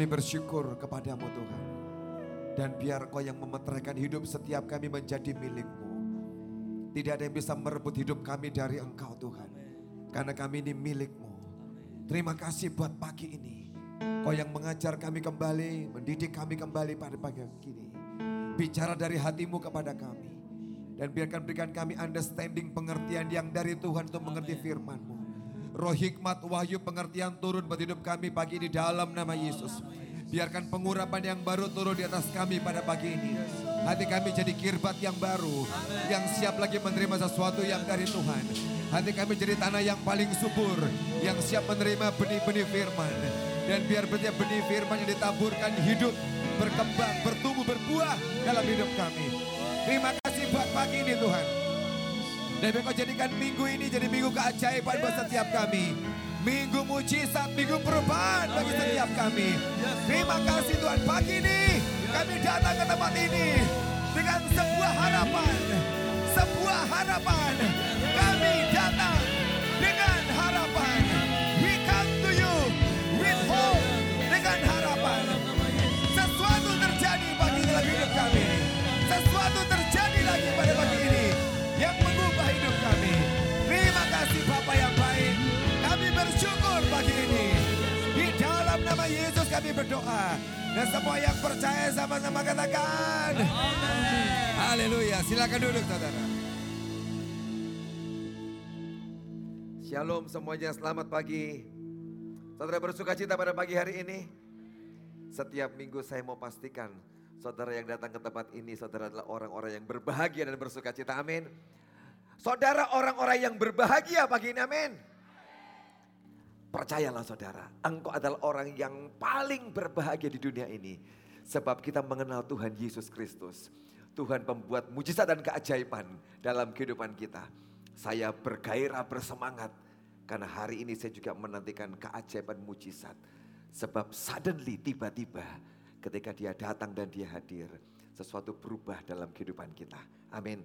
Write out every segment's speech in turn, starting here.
Kami bersyukur kepadamu Tuhan. Dan biar kau yang memeteraikan hidup setiap kami menjadi milikmu. Tidak ada yang bisa merebut hidup kami dari engkau Tuhan. Karena kami ini milikmu. Terima kasih buat pagi ini. Kau yang mengajar kami kembali, mendidik kami kembali pada pagi ini. Bicara dari hatimu kepada kami. Dan biarkan berikan kami understanding pengertian yang dari Tuhan untuk mengerti firmanmu. Roh hikmat, wahyu, pengertian turun buat hidup kami pagi ini dalam nama Yesus. Biarkan pengurapan yang baru turun di atas kami pada pagi ini. Hati kami jadi kirbat yang baru. Yang siap lagi menerima sesuatu yang dari Tuhan. Hati kami jadi tanah yang paling subur. Yang siap menerima benih-benih firman. Dan biar benih benih firman yang ditaburkan hidup, berkembang, bertumbuh, berbuah dalam hidup kami. Terima kasih buat pagi ini Tuhan. Dan kau jadikan minggu ini jadi minggu keajaiban buat setiap kami. Minggu mujizat, minggu perubahan bagi setiap kami. Terima kasih Tuhan pagi ini kami datang ke tempat ini dengan sebuah harapan. Sebuah harapan. Kami datang kami berdoa. Dan semua yang percaya sama-sama katakan. Haleluya. Silakan duduk saudara. Shalom semuanya, selamat pagi. Saudara bersuka cita pada pagi hari ini. Setiap minggu saya mau pastikan saudara yang datang ke tempat ini, saudara adalah orang-orang yang berbahagia dan bersuka cita. Amin. Saudara orang-orang yang berbahagia pagi ini, amin. Percayalah saudara, engkau adalah orang yang paling berbahagia di dunia ini. Sebab kita mengenal Tuhan Yesus Kristus. Tuhan pembuat mujizat dan keajaiban dalam kehidupan kita. Saya bergairah bersemangat. Karena hari ini saya juga menantikan keajaiban mujizat. Sebab suddenly tiba-tiba ketika dia datang dan dia hadir. Sesuatu berubah dalam kehidupan kita. Amin.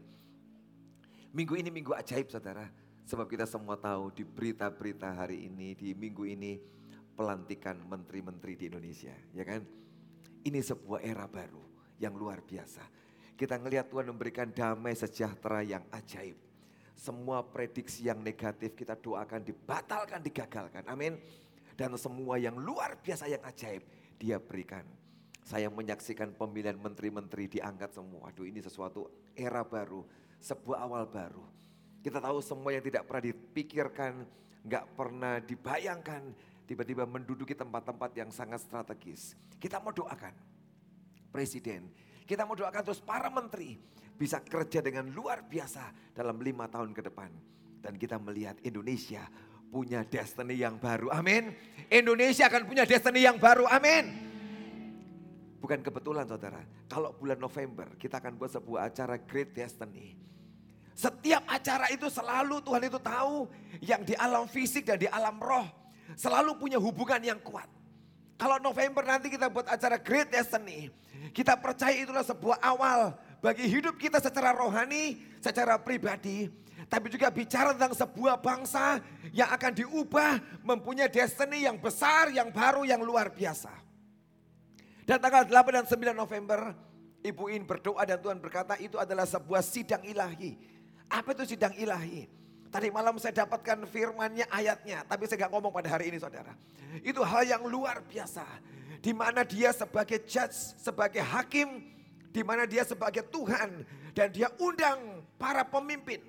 Minggu ini minggu ajaib saudara. Sebab kita semua tahu di berita-berita hari ini, di minggu ini pelantikan menteri-menteri di Indonesia. Ya kan? Ini sebuah era baru yang luar biasa. Kita ngelihat Tuhan memberikan damai sejahtera yang ajaib. Semua prediksi yang negatif kita doakan dibatalkan, digagalkan. Amin. Dan semua yang luar biasa yang ajaib dia berikan. Saya menyaksikan pemilihan menteri-menteri diangkat semua. Aduh ini sesuatu era baru, sebuah awal baru. Kita tahu semua yang tidak pernah dipikirkan, nggak pernah dibayangkan, tiba-tiba menduduki tempat-tempat yang sangat strategis. Kita mau doakan presiden, kita mau doakan terus para menteri bisa kerja dengan luar biasa dalam lima tahun ke depan. Dan kita melihat Indonesia punya destiny yang baru, amin. Indonesia akan punya destiny yang baru, amin. Bukan kebetulan saudara, kalau bulan November kita akan buat sebuah acara Great Destiny setiap acara itu selalu Tuhan itu tahu yang di alam fisik dan di alam roh. Selalu punya hubungan yang kuat. Kalau November nanti kita buat acara Great Destiny. Kita percaya itulah sebuah awal bagi hidup kita secara rohani, secara pribadi. Tapi juga bicara tentang sebuah bangsa yang akan diubah mempunyai destiny yang besar, yang baru, yang luar biasa. Dan tanggal 8 dan 9 November, Ibu In berdoa dan Tuhan berkata itu adalah sebuah sidang ilahi apa itu sidang ilahi? Tadi malam saya dapatkan firmannya ayatnya, tapi saya gak ngomong pada hari ini saudara. Itu hal yang luar biasa. Di mana dia sebagai judge, sebagai hakim, di mana dia sebagai Tuhan. Dan dia undang para pemimpin.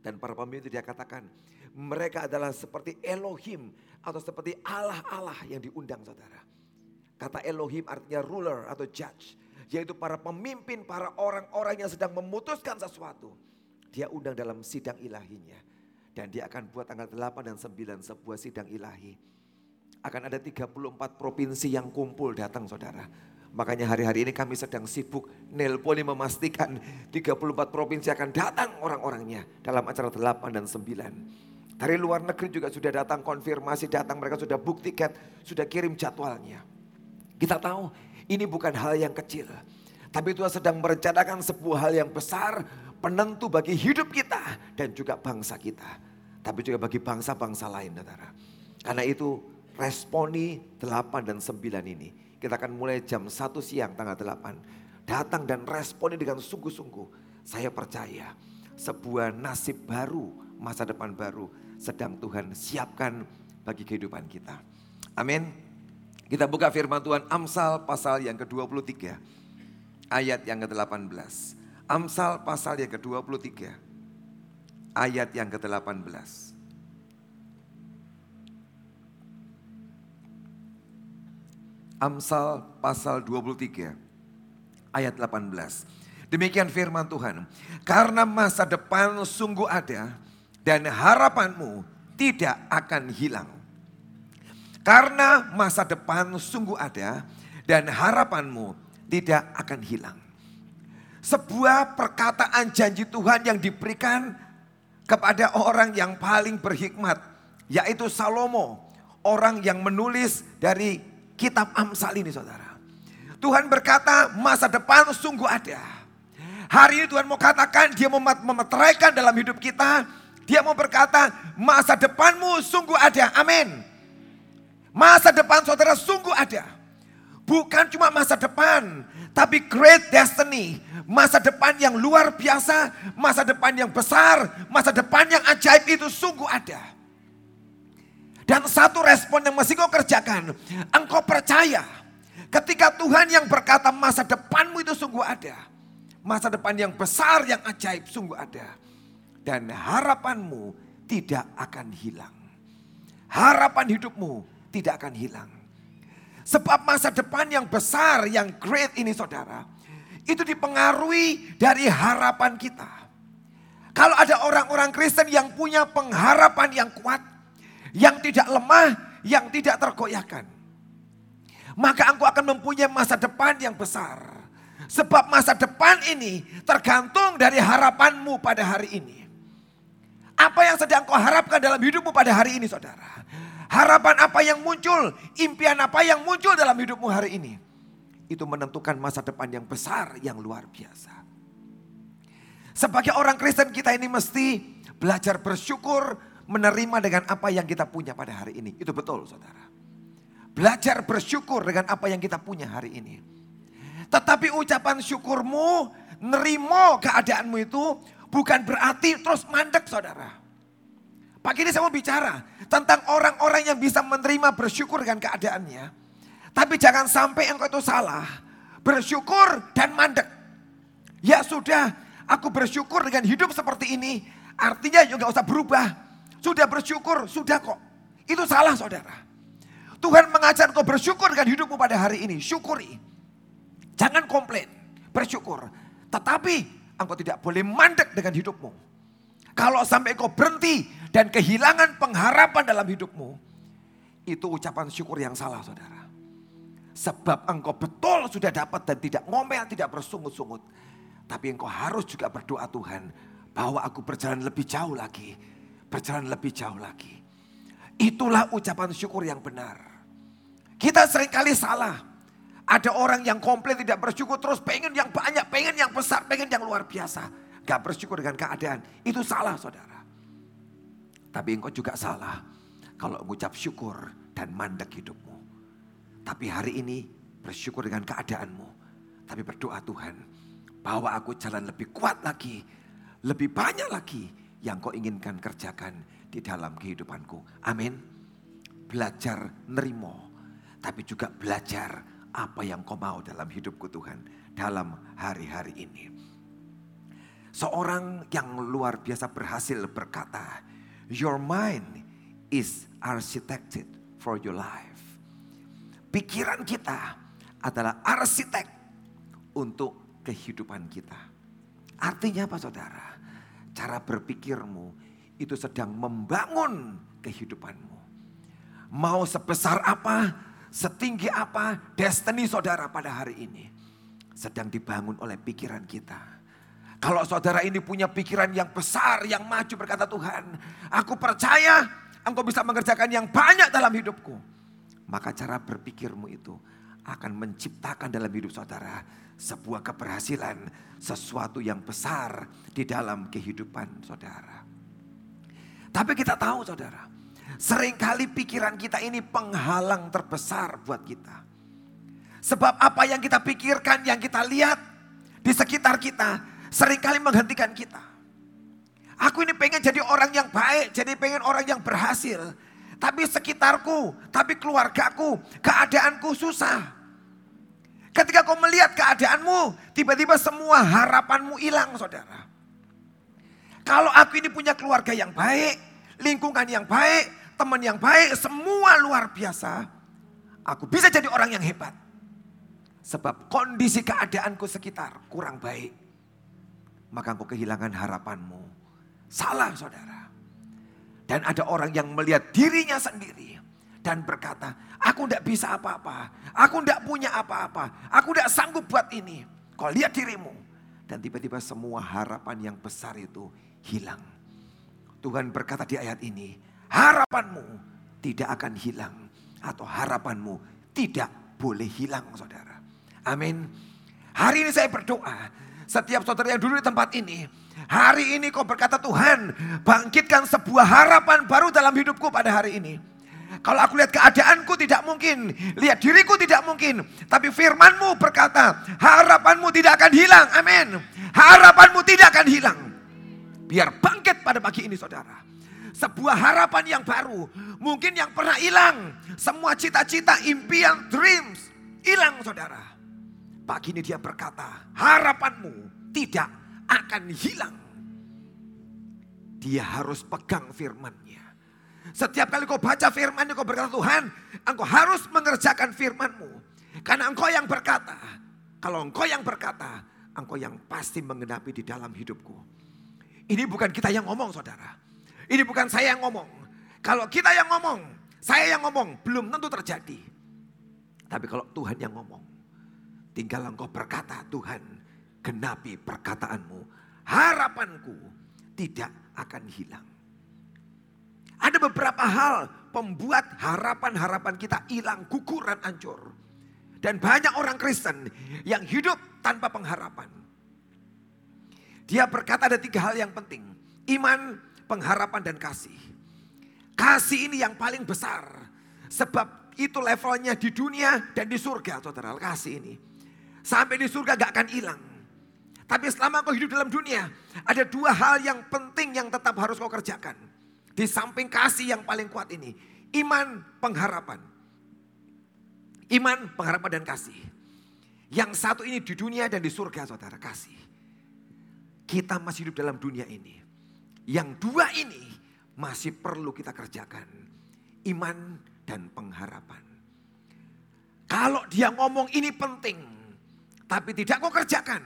Dan para pemimpin itu dia katakan, mereka adalah seperti Elohim atau seperti Allah-Allah yang diundang saudara. Kata Elohim artinya ruler atau judge. Yaitu para pemimpin, para orang-orang yang sedang memutuskan sesuatu dia undang dalam sidang ilahinya. Dan dia akan buat tanggal 8 dan 9 sebuah sidang ilahi. Akan ada 34 provinsi yang kumpul datang saudara. Makanya hari-hari ini kami sedang sibuk nelponi memastikan 34 provinsi akan datang orang-orangnya dalam acara 8 dan 9. Dari luar negeri juga sudah datang konfirmasi datang mereka sudah book tiket, sudah kirim jadwalnya. Kita tahu ini bukan hal yang kecil. Tapi Tuhan sedang merencanakan sebuah hal yang besar penentu bagi hidup kita dan juga bangsa kita. Tapi juga bagi bangsa-bangsa lain saudara. Karena itu responi 8 dan 9 ini. Kita akan mulai jam 1 siang tanggal 8. Datang dan responi dengan sungguh-sungguh. Saya percaya sebuah nasib baru, masa depan baru sedang Tuhan siapkan bagi kehidupan kita. Amin. Kita buka firman Tuhan Amsal pasal yang ke-23 ayat yang ke-18. Amsal pasal yang ke-23 ayat yang ke-18. Amsal pasal 23 ayat 18. Demikian firman Tuhan. Karena masa depan sungguh ada dan harapanmu tidak akan hilang. Karena masa depan sungguh ada dan harapanmu tidak akan hilang. Sebuah perkataan janji Tuhan yang diberikan kepada orang yang paling berhikmat, yaitu Salomo, orang yang menulis dari kitab Amsal ini saudara. Tuhan berkata masa depan sungguh ada. Hari ini Tuhan mau katakan dia memeteraikan dalam hidup kita. Dia mau berkata masa depanmu sungguh ada. Amin. Masa depan saudara sungguh ada. Bukan cuma masa depan, tapi great destiny. Masa depan yang luar biasa, masa depan yang besar, masa depan yang ajaib itu sungguh ada. Dan satu respon yang mesti kau kerjakan. Engkau percaya ketika Tuhan yang berkata masa depanmu itu sungguh ada. Masa depan yang besar yang ajaib sungguh ada. Dan harapanmu tidak akan hilang. Harapan hidupmu tidak akan hilang. Sebab masa depan yang besar, yang great ini saudara. Itu dipengaruhi dari harapan kita. Kalau ada orang-orang Kristen yang punya pengharapan yang kuat yang tidak lemah, yang tidak tergoyahkan. Maka engkau akan mempunyai masa depan yang besar. Sebab masa depan ini tergantung dari harapanmu pada hari ini. Apa yang sedang kau harapkan dalam hidupmu pada hari ini saudara? Harapan apa yang muncul, impian apa yang muncul dalam hidupmu hari ini. Itu menentukan masa depan yang besar, yang luar biasa. Sebagai orang Kristen kita ini mesti belajar bersyukur, menerima dengan apa yang kita punya pada hari ini. Itu betul saudara. Belajar bersyukur dengan apa yang kita punya hari ini. Tetapi ucapan syukurmu, nerimo keadaanmu itu bukan berarti terus mandek saudara. Pagi ini saya mau bicara tentang orang-orang yang bisa menerima bersyukur dengan keadaannya. Tapi jangan sampai engkau itu salah. Bersyukur dan mandek. Ya sudah, aku bersyukur dengan hidup seperti ini. Artinya juga usah berubah. Sudah bersyukur, sudah kok. Itu salah saudara. Tuhan mengajar kau bersyukur dengan hidupmu pada hari ini. Syukuri. Jangan komplain. Bersyukur. Tetapi engkau tidak boleh mandek dengan hidupmu. Kalau sampai kau berhenti dan kehilangan pengharapan dalam hidupmu. Itu ucapan syukur yang salah saudara. Sebab engkau betul sudah dapat dan tidak ngomel, tidak bersungut-sungut. Tapi engkau harus juga berdoa Tuhan. Bahwa aku berjalan lebih jauh lagi berjalan lebih jauh lagi. Itulah ucapan syukur yang benar. Kita sering kali salah. Ada orang yang komplain tidak bersyukur terus pengen yang banyak, pengen yang besar, pengen yang luar biasa. Gak bersyukur dengan keadaan. Itu salah saudara. Tapi engkau juga salah kalau mengucap syukur dan mandek hidupmu. Tapi hari ini bersyukur dengan keadaanmu. Tapi berdoa Tuhan, bahwa aku jalan lebih kuat lagi, lebih banyak lagi yang kau inginkan kerjakan di dalam kehidupanku. Amin. Belajar nerimo, tapi juga belajar apa yang kau mau dalam hidupku Tuhan, dalam hari-hari ini. Seorang yang luar biasa berhasil berkata, Your mind is architected for your life. Pikiran kita adalah arsitek untuk kehidupan kita. Artinya apa saudara? cara berpikirmu itu sedang membangun kehidupanmu. Mau sebesar apa, setinggi apa, destiny saudara pada hari ini sedang dibangun oleh pikiran kita. Kalau saudara ini punya pikiran yang besar, yang maju berkata Tuhan, aku percaya engkau bisa mengerjakan yang banyak dalam hidupku. Maka cara berpikirmu itu akan menciptakan dalam hidup saudara sebuah keberhasilan, sesuatu yang besar di dalam kehidupan saudara. Tapi kita tahu saudara, Seringkali pikiran kita ini penghalang terbesar buat kita. Sebab apa yang kita pikirkan, yang kita lihat di sekitar kita, sering kali menghentikan kita. Aku ini pengen jadi orang yang baik, jadi pengen orang yang berhasil. Tapi sekitarku, tapi keluargaku, keadaanku susah. Ketika kau melihat keadaanmu, tiba-tiba semua harapanmu hilang saudara. Kalau aku ini punya keluarga yang baik, lingkungan yang baik, teman yang baik, semua luar biasa. Aku bisa jadi orang yang hebat. Sebab kondisi keadaanku sekitar kurang baik. Maka engkau kehilangan harapanmu. Salah saudara. Dan ada orang yang melihat dirinya sendiri. Dan berkata, aku tidak bisa apa-apa. Aku tidak punya apa-apa. Aku tidak sanggup buat ini. Kau lihat dirimu. Dan tiba-tiba semua harapan yang besar itu hilang. Tuhan berkata di ayat ini, harapanmu tidak akan hilang. Atau harapanmu tidak boleh hilang saudara. Amin. Hari ini saya berdoa. Setiap saudara yang dulu di tempat ini. Hari ini kau berkata Tuhan bangkitkan sebuah harapan baru dalam hidupku pada hari ini. Kalau aku lihat keadaanku tidak mungkin. Lihat diriku tidak mungkin. Tapi firmanmu berkata harapanmu tidak akan hilang. Amin. Harapanmu tidak akan hilang. Biar bangkit pada pagi ini saudara. Sebuah harapan yang baru. Mungkin yang pernah hilang. Semua cita-cita, impian, dreams. Hilang saudara. Pagi ini dia berkata, harapanmu tidak akan hilang. Dia harus pegang firmannya. Setiap kali kau baca firman kau berkata Tuhan, engkau harus mengerjakan firmanmu. Karena engkau yang berkata, kalau engkau yang berkata, engkau yang pasti mengenapi di dalam hidupku. Ini bukan kita yang ngomong saudara. Ini bukan saya yang ngomong. Kalau kita yang ngomong, saya yang ngomong, belum tentu terjadi. Tapi kalau Tuhan yang ngomong, Tinggal engkau berkata Tuhan genapi perkataanmu. Harapanku tidak akan hilang. Ada beberapa hal pembuat harapan-harapan kita hilang, guguran, hancur. Dan banyak orang Kristen yang hidup tanpa pengharapan. Dia berkata ada tiga hal yang penting. Iman, pengharapan, dan kasih. Kasih ini yang paling besar. Sebab itu levelnya di dunia dan di surga saudara. Kasih ini. Sampai di surga gak akan hilang. Tapi selama kau hidup dalam dunia, ada dua hal yang penting yang tetap harus kau kerjakan. Di samping kasih yang paling kuat ini, iman, pengharapan. Iman, pengharapan dan kasih. Yang satu ini di dunia dan di surga saudara, kasih. Kita masih hidup dalam dunia ini. Yang dua ini masih perlu kita kerjakan. Iman dan pengharapan. Kalau dia ngomong ini penting, tapi tidak kau kerjakan.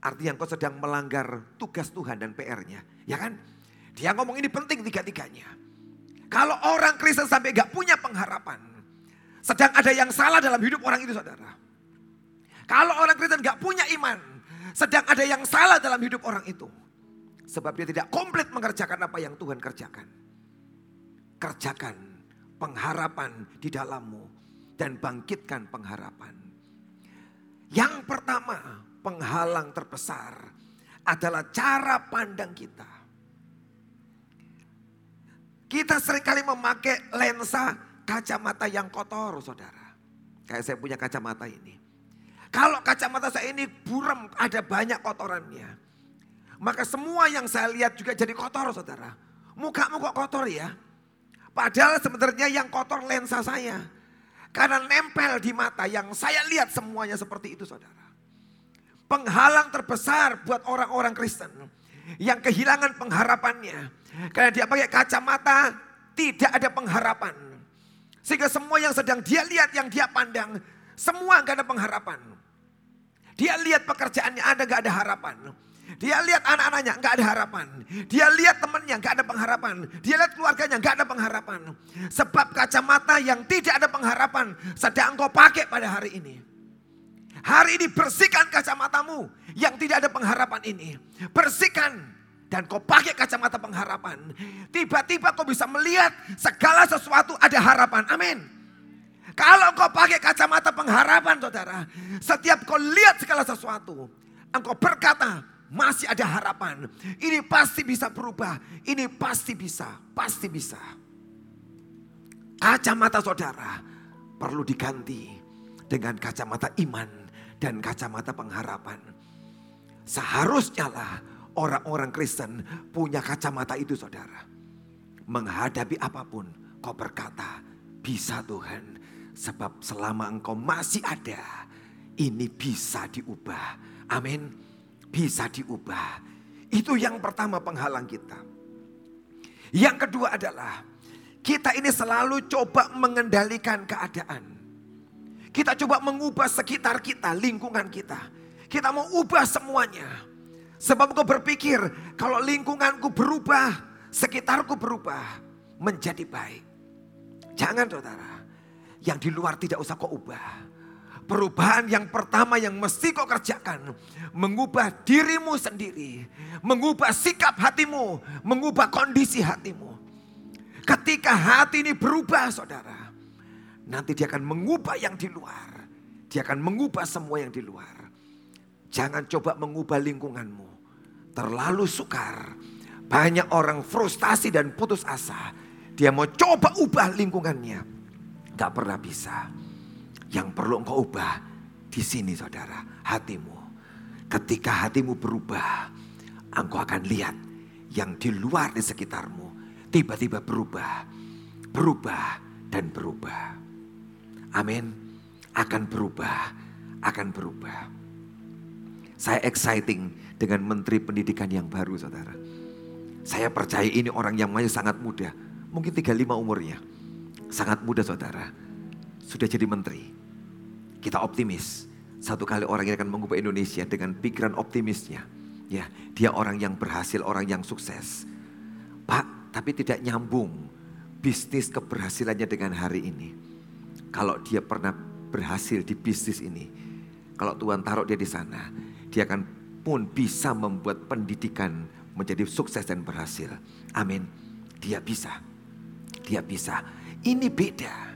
Artinya kau sedang melanggar tugas Tuhan dan PR-nya. Ya kan? Dia ngomong ini penting tiga-tiganya. Kalau orang Kristen sampai gak punya pengharapan. Sedang ada yang salah dalam hidup orang itu saudara. Kalau orang Kristen gak punya iman. Sedang ada yang salah dalam hidup orang itu. Sebab dia tidak komplit mengerjakan apa yang Tuhan kerjakan. Kerjakan pengharapan di dalammu. Dan bangkitkan pengharapan. Yang pertama, penghalang terbesar adalah cara pandang kita. Kita sering kali memakai lensa kacamata yang kotor, saudara. Kayak saya punya kacamata ini. Kalau kacamata saya ini buram, ada banyak kotorannya. Maka semua yang saya lihat juga jadi kotor, saudara. Mukamu kok kotor ya? Padahal sebenarnya yang kotor lensa saya. Karena nempel di mata yang saya lihat semuanya seperti itu saudara. Penghalang terbesar buat orang-orang Kristen. Yang kehilangan pengharapannya. Karena dia pakai kacamata tidak ada pengharapan. Sehingga semua yang sedang dia lihat, yang dia pandang. Semua gak ada pengharapan. Dia lihat pekerjaannya ada gak ada harapan. Dia lihat anak-anaknya nggak ada harapan. Dia lihat temannya nggak ada pengharapan. Dia lihat keluarganya nggak ada pengharapan. Sebab kacamata yang tidak ada pengharapan sedang engkau pakai pada hari ini. Hari ini bersihkan kacamatamu yang tidak ada pengharapan ini. Bersihkan dan kau pakai kacamata pengharapan. Tiba-tiba kau bisa melihat segala sesuatu ada harapan. Amin. Kalau kau pakai kacamata pengharapan saudara. Setiap kau lihat segala sesuatu. Engkau berkata masih ada harapan. Ini pasti bisa berubah. Ini pasti bisa, pasti bisa. Kacamata saudara perlu diganti dengan kacamata iman dan kacamata pengharapan. Seharusnya lah orang-orang Kristen punya kacamata itu saudara. Menghadapi apa pun kau berkata, bisa Tuhan. Sebab selama engkau masih ada, ini bisa diubah. Amin. Bisa diubah. Itu yang pertama penghalang kita. Yang kedua adalah kita ini selalu coba mengendalikan keadaan. Kita coba mengubah sekitar kita, lingkungan kita. Kita mau ubah semuanya. Sebab kau berpikir kalau lingkunganku berubah, sekitarku berubah menjadi baik. Jangan saudara, yang di luar tidak usah kau ubah. Perubahan yang pertama yang mesti kau kerjakan. Mengubah dirimu sendiri. Mengubah sikap hatimu. Mengubah kondisi hatimu. Ketika hati ini berubah saudara. Nanti dia akan mengubah yang di luar. Dia akan mengubah semua yang di luar. Jangan coba mengubah lingkunganmu. Terlalu sukar. Banyak orang frustasi dan putus asa. Dia mau coba ubah lingkungannya. Gak pernah bisa. Yang perlu engkau ubah di sini saudara. Hatimu. Ketika hatimu berubah. Engkau akan lihat yang di luar di sekitarmu tiba-tiba berubah, berubah dan berubah. Amin. Akan berubah, akan berubah. Saya exciting dengan Menteri Pendidikan yang baru saudara. Saya percaya ini orang yang masih sangat muda. Mungkin 35 umurnya. Sangat muda saudara. Sudah jadi menteri. Kita optimis. Satu kali orang ini akan mengubah Indonesia dengan pikiran optimisnya. Ya, dia orang yang berhasil, orang yang sukses. Pak, tapi tidak nyambung bisnis keberhasilannya dengan hari ini. Kalau dia pernah berhasil di bisnis ini, kalau Tuhan taruh dia di sana, dia akan pun bisa membuat pendidikan menjadi sukses dan berhasil. Amin. Dia bisa. Dia bisa. Ini beda.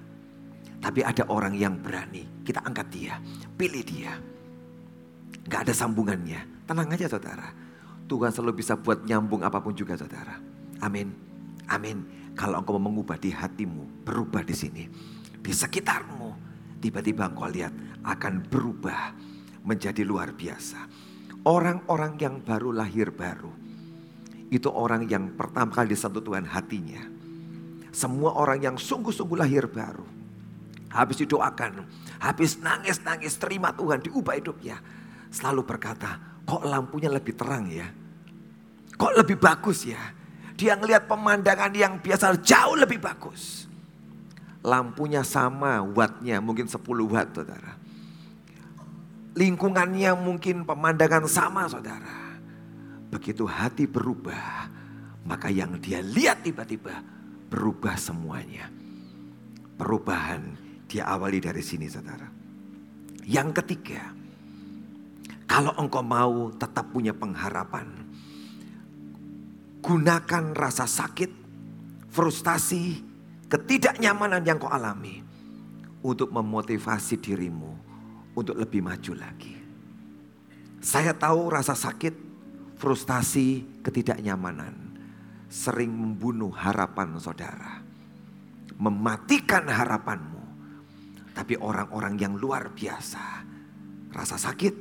Tapi ada orang yang berani. Kita angkat dia. Pilih dia. Gak ada sambungannya. Tenang aja saudara. Tuhan selalu bisa buat nyambung apa pun juga saudara. Amin. Amin. Kalau engkau mengubah di hatimu, berubah di sini. Di sekitarmu, tiba-tiba engkau lihat akan berubah menjadi luar biasa. Orang-orang yang baru lahir baru, itu orang yang pertama kali disentuh Tuhan hatinya. Semua orang yang sungguh-sungguh lahir baru, habis didoakan, habis nangis-nangis terima Tuhan, diubah hidupnya. Selalu berkata, kok lampunya lebih terang ya? Kok lebih bagus ya? Dia ngelihat pemandangan yang biasa jauh lebih bagus. Lampunya sama wattnya mungkin 10 watt saudara. Lingkungannya mungkin pemandangan sama saudara. Begitu hati berubah, maka yang dia lihat tiba-tiba berubah semuanya. Perubahan dia awali dari sini saudara. Yang ketiga, kalau engkau mau tetap punya pengharapan, gunakan rasa sakit, frustasi, ketidaknyamanan yang kau alami untuk memotivasi dirimu untuk lebih maju lagi. Saya tahu rasa sakit, frustasi, ketidaknyamanan sering membunuh harapan saudara. Mematikan harapanmu. Tapi orang-orang yang luar biasa, rasa sakit,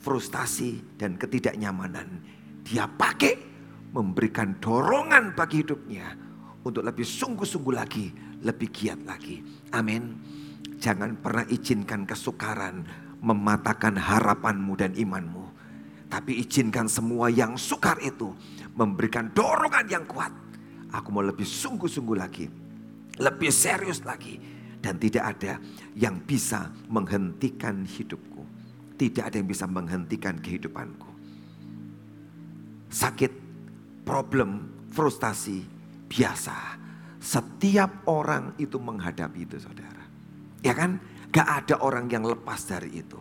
frustasi, dan ketidaknyamanan dia pakai memberikan dorongan bagi hidupnya untuk lebih sungguh-sungguh lagi, lebih giat lagi. Amin. Jangan pernah izinkan kesukaran mematahkan harapanmu dan imanmu. Tapi izinkan semua yang sukar itu memberikan dorongan yang kuat. Aku mau lebih sungguh-sungguh lagi, lebih serius lagi. Dan tidak ada yang bisa menghentikan hidupku. Tidak ada yang bisa menghentikan kehidupanku. Sakit problem, frustasi biasa. Setiap orang itu menghadapi itu saudara. Ya kan? Gak ada orang yang lepas dari itu.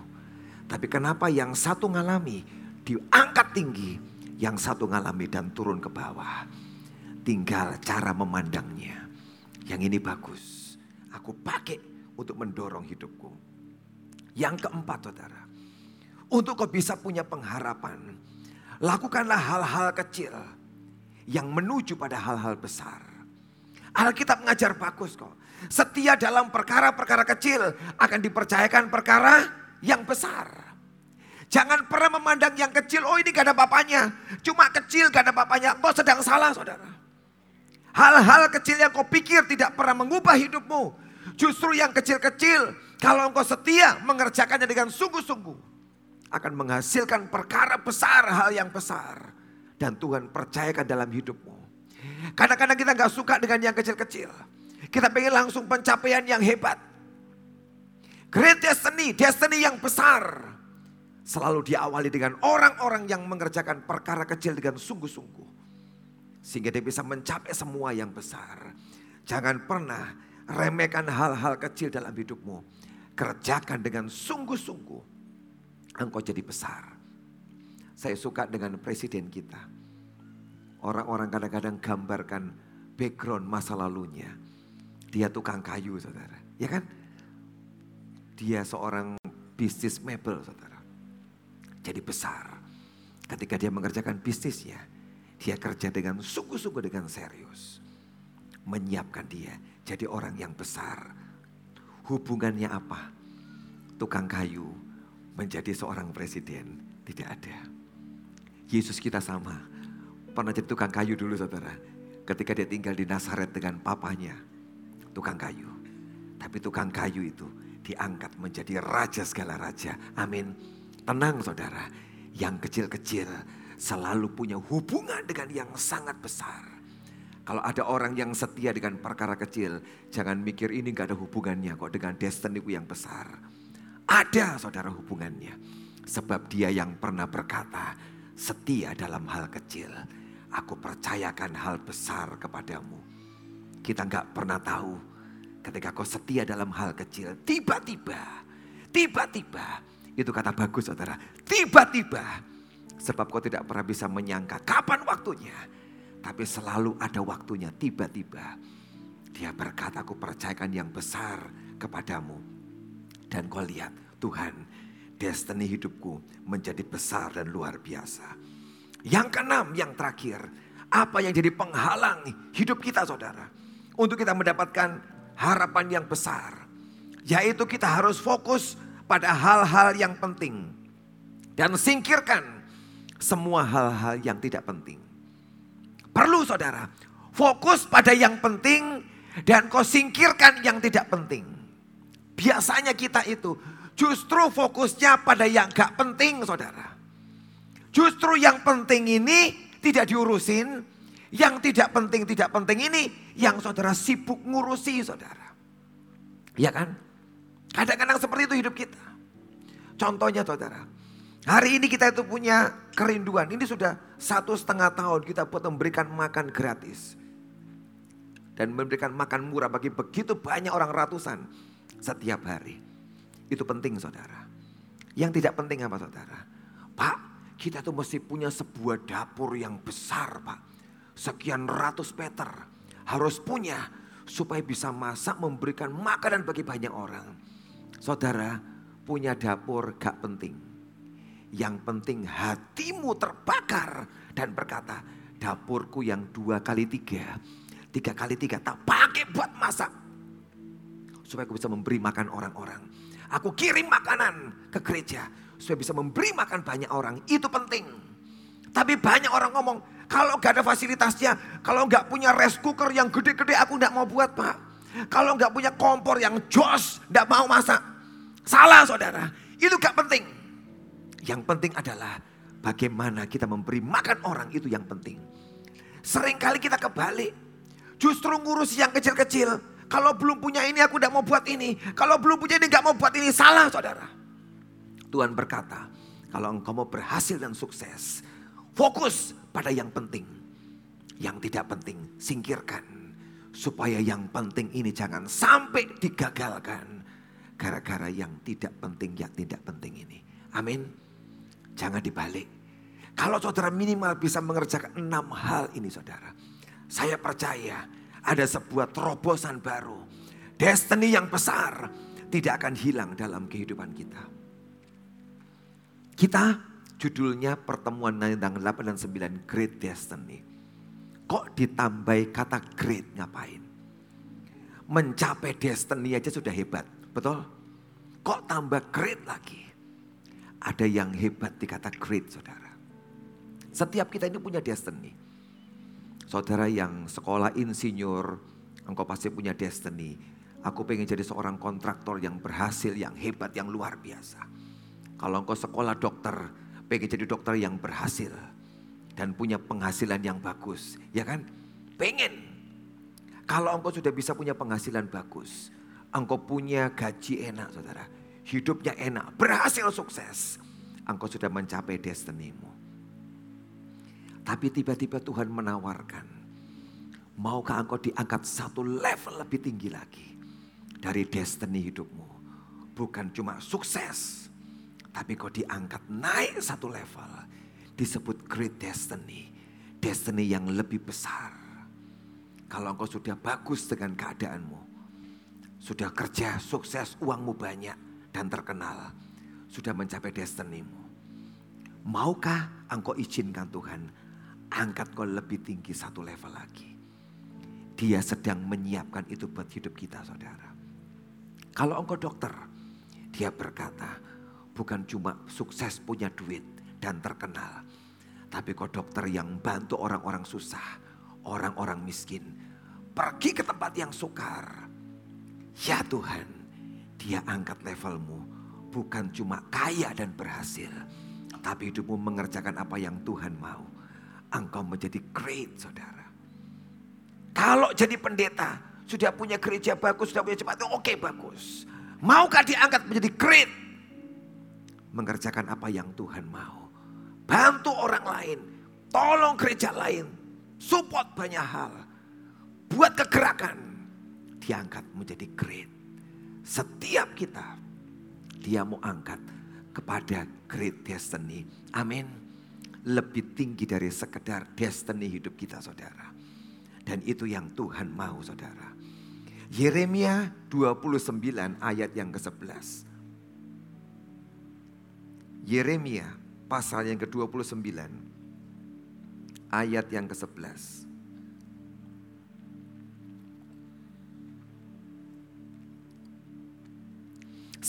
Tapi kenapa yang satu ngalami diangkat tinggi, yang satu ngalami dan turun ke bawah. Tinggal cara memandangnya. Yang ini bagus. Aku pakai untuk mendorong hidupku. Yang keempat saudara. Untuk kau bisa punya pengharapan. Lakukanlah hal-hal kecil yang menuju pada hal-hal besar. Alkitab mengajar bagus kok. Setia dalam perkara-perkara kecil akan dipercayakan perkara yang besar. Jangan pernah memandang yang kecil, oh ini gak ada bapaknya. Cuma kecil gak ada bapaknya, engkau sedang salah saudara. Hal-hal kecil yang kau pikir tidak pernah mengubah hidupmu. Justru yang kecil-kecil, kalau engkau setia mengerjakannya dengan sungguh-sungguh. Akan menghasilkan perkara besar, hal yang besar. Dan Tuhan percayakan dalam hidupmu. Kadang-kadang kita gak suka dengan yang kecil-kecil. Kita pengen langsung pencapaian yang hebat. Great destiny, destiny yang besar selalu diawali dengan orang-orang yang mengerjakan perkara kecil dengan sungguh-sungguh. Sehingga dia bisa mencapai semua yang besar. Jangan pernah remehkan hal-hal kecil dalam hidupmu. Kerjakan dengan sungguh-sungguh. Engkau jadi besar. Saya suka dengan presiden kita. Orang-orang kadang-kadang gambarkan background masa lalunya. Dia tukang kayu saudara. Ya kan? Dia seorang bisnis mebel saudara jadi besar. Ketika dia mengerjakan bisnisnya, dia kerja dengan sungguh-sungguh dengan serius. Menyiapkan dia jadi orang yang besar. Hubungannya apa? Tukang kayu menjadi seorang presiden. Tidak ada. Yesus kita sama. Pernah jadi tukang kayu dulu saudara. Ketika dia tinggal di Nazaret dengan papanya. Tukang kayu. Tapi tukang kayu itu diangkat menjadi raja segala raja. Amin Tenang saudara, yang kecil-kecil selalu punya hubungan dengan yang sangat besar. Kalau ada orang yang setia dengan perkara kecil, jangan mikir ini gak ada hubungannya kok dengan destiny yang besar. Ada saudara hubungannya. Sebab dia yang pernah berkata, setia dalam hal kecil. Aku percayakan hal besar kepadamu. Kita gak pernah tahu ketika kau setia dalam hal kecil. Tiba-tiba, tiba-tiba itu kata bagus saudara. Tiba-tiba. Sebab kau tidak pernah bisa menyangka kapan waktunya. Tapi selalu ada waktunya tiba-tiba. Dia berkata aku percayakan yang besar kepadamu. Dan kau lihat Tuhan destiny hidupku menjadi besar dan luar biasa. Yang keenam, yang terakhir. Apa yang jadi penghalang hidup kita saudara. Untuk kita mendapatkan harapan yang besar. Yaitu kita harus fokus pada hal-hal yang penting. Dan singkirkan semua hal-hal yang tidak penting. Perlu saudara, fokus pada yang penting dan kau singkirkan yang tidak penting. Biasanya kita itu justru fokusnya pada yang gak penting saudara. Justru yang penting ini tidak diurusin, yang tidak penting tidak penting ini yang saudara sibuk ngurusi saudara. Ya kan? Kadang-kadang seperti itu hidup kita. Contohnya saudara. Hari ini kita itu punya kerinduan. Ini sudah satu setengah tahun kita buat memberikan makan gratis. Dan memberikan makan murah bagi begitu banyak orang ratusan setiap hari. Itu penting saudara. Yang tidak penting apa saudara? Pak, kita tuh mesti punya sebuah dapur yang besar pak. Sekian ratus meter. Harus punya supaya bisa masak memberikan makanan bagi banyak orang. Saudara, punya dapur gak penting. Yang penting hatimu terbakar dan berkata, dapurku yang dua kali tiga, tiga kali tiga tak pakai buat masak. Supaya aku bisa memberi makan orang-orang. Aku kirim makanan ke gereja supaya bisa memberi makan banyak orang. Itu penting. Tapi banyak orang ngomong, kalau gak ada fasilitasnya, kalau gak punya rice cooker yang gede-gede aku gak mau buat pak. Kalau nggak punya kompor yang jos, nggak mau masak. Salah saudara, itu gak penting. Yang penting adalah bagaimana kita memberi makan orang itu yang penting. Seringkali kita kebalik. Justru ngurus yang kecil-kecil. Kalau belum punya ini aku gak mau buat ini. Kalau belum punya ini gak mau buat ini. Salah saudara. Tuhan berkata, kalau engkau mau berhasil dan sukses, fokus pada yang penting. Yang tidak penting, singkirkan. Supaya yang penting ini jangan sampai digagalkan. Gara-gara yang tidak penting, yang tidak penting ini. Amin. Jangan dibalik. Kalau saudara minimal bisa mengerjakan enam hal ini saudara. Saya percaya ada sebuah terobosan baru. Destiny yang besar tidak akan hilang dalam kehidupan kita. Kita judulnya pertemuan tanggal 8 dan 9 Great Destiny. Kok ditambahi kata great ngapain? mencapai destiny aja sudah hebat. Betul? Kok tambah great lagi? Ada yang hebat dikata great saudara. Setiap kita ini punya destiny. Saudara yang sekolah insinyur, engkau pasti punya destiny. Aku pengen jadi seorang kontraktor yang berhasil, yang hebat, yang luar biasa. Kalau engkau sekolah dokter, pengen jadi dokter yang berhasil. Dan punya penghasilan yang bagus, ya kan? Pengen. Kalau engkau sudah bisa punya penghasilan bagus, engkau punya gaji enak saudara. Hidupnya enak, berhasil sukses. Engkau sudah mencapai destinimu. Tapi tiba-tiba Tuhan menawarkan, maukah engkau diangkat satu level lebih tinggi lagi dari destiny hidupmu. Bukan cuma sukses, tapi kau diangkat naik satu level. Disebut great destiny. Destiny yang lebih besar. Kalau engkau sudah bagus dengan keadaanmu, sudah kerja, sukses, uangmu banyak dan terkenal, sudah mencapai destinimu. Maukah engkau izinkan Tuhan angkat kau lebih tinggi satu level lagi. Dia sedang menyiapkan itu buat hidup kita saudara. Kalau engkau dokter, dia berkata bukan cuma sukses punya duit dan terkenal. Tapi kau dokter yang bantu orang-orang susah, orang-orang miskin. Pergi ke tempat yang sukar. Ya Tuhan, dia angkat levelmu. Bukan cuma kaya dan berhasil. Tapi hidupmu mengerjakan apa yang Tuhan mau. Engkau menjadi great saudara. Kalau jadi pendeta, sudah punya gereja bagus, sudah punya jemaat, oke okay, bagus. Maukah diangkat menjadi great? Mengerjakan apa yang Tuhan mau. Bantu orang lain, tolong gereja lain, support banyak hal. Buat kegerakan, diangkat menjadi great. Setiap kita, dia mau angkat kepada great destiny. Amin. Lebih tinggi dari sekedar destiny hidup kita saudara. Dan itu yang Tuhan mau saudara. Yeremia 29 ayat yang ke-11. Yeremia pasal yang ke-29 ayat yang ke-11.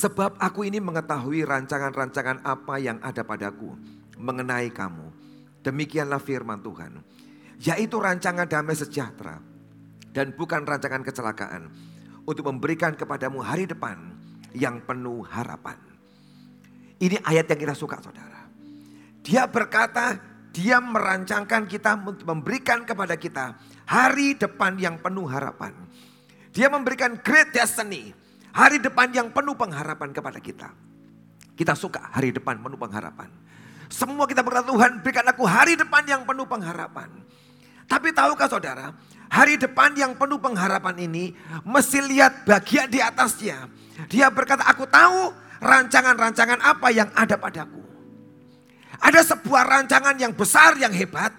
Sebab aku ini mengetahui rancangan-rancangan apa yang ada padaku mengenai kamu. Demikianlah firman Tuhan. Yaitu rancangan damai sejahtera dan bukan rancangan kecelakaan. Untuk memberikan kepadamu hari depan yang penuh harapan. Ini ayat yang kita suka saudara. Dia berkata dia merancangkan kita untuk memberikan kepada kita hari depan yang penuh harapan. Dia memberikan great destiny Hari depan yang penuh pengharapan kepada kita. Kita suka hari depan penuh pengharapan. Semua kita berkata Tuhan berikan aku hari depan yang penuh pengharapan. Tapi tahukah saudara, hari depan yang penuh pengharapan ini mesti lihat bagian di atasnya. Dia berkata, aku tahu rancangan-rancangan apa yang ada padaku. Ada sebuah rancangan yang besar, yang hebat.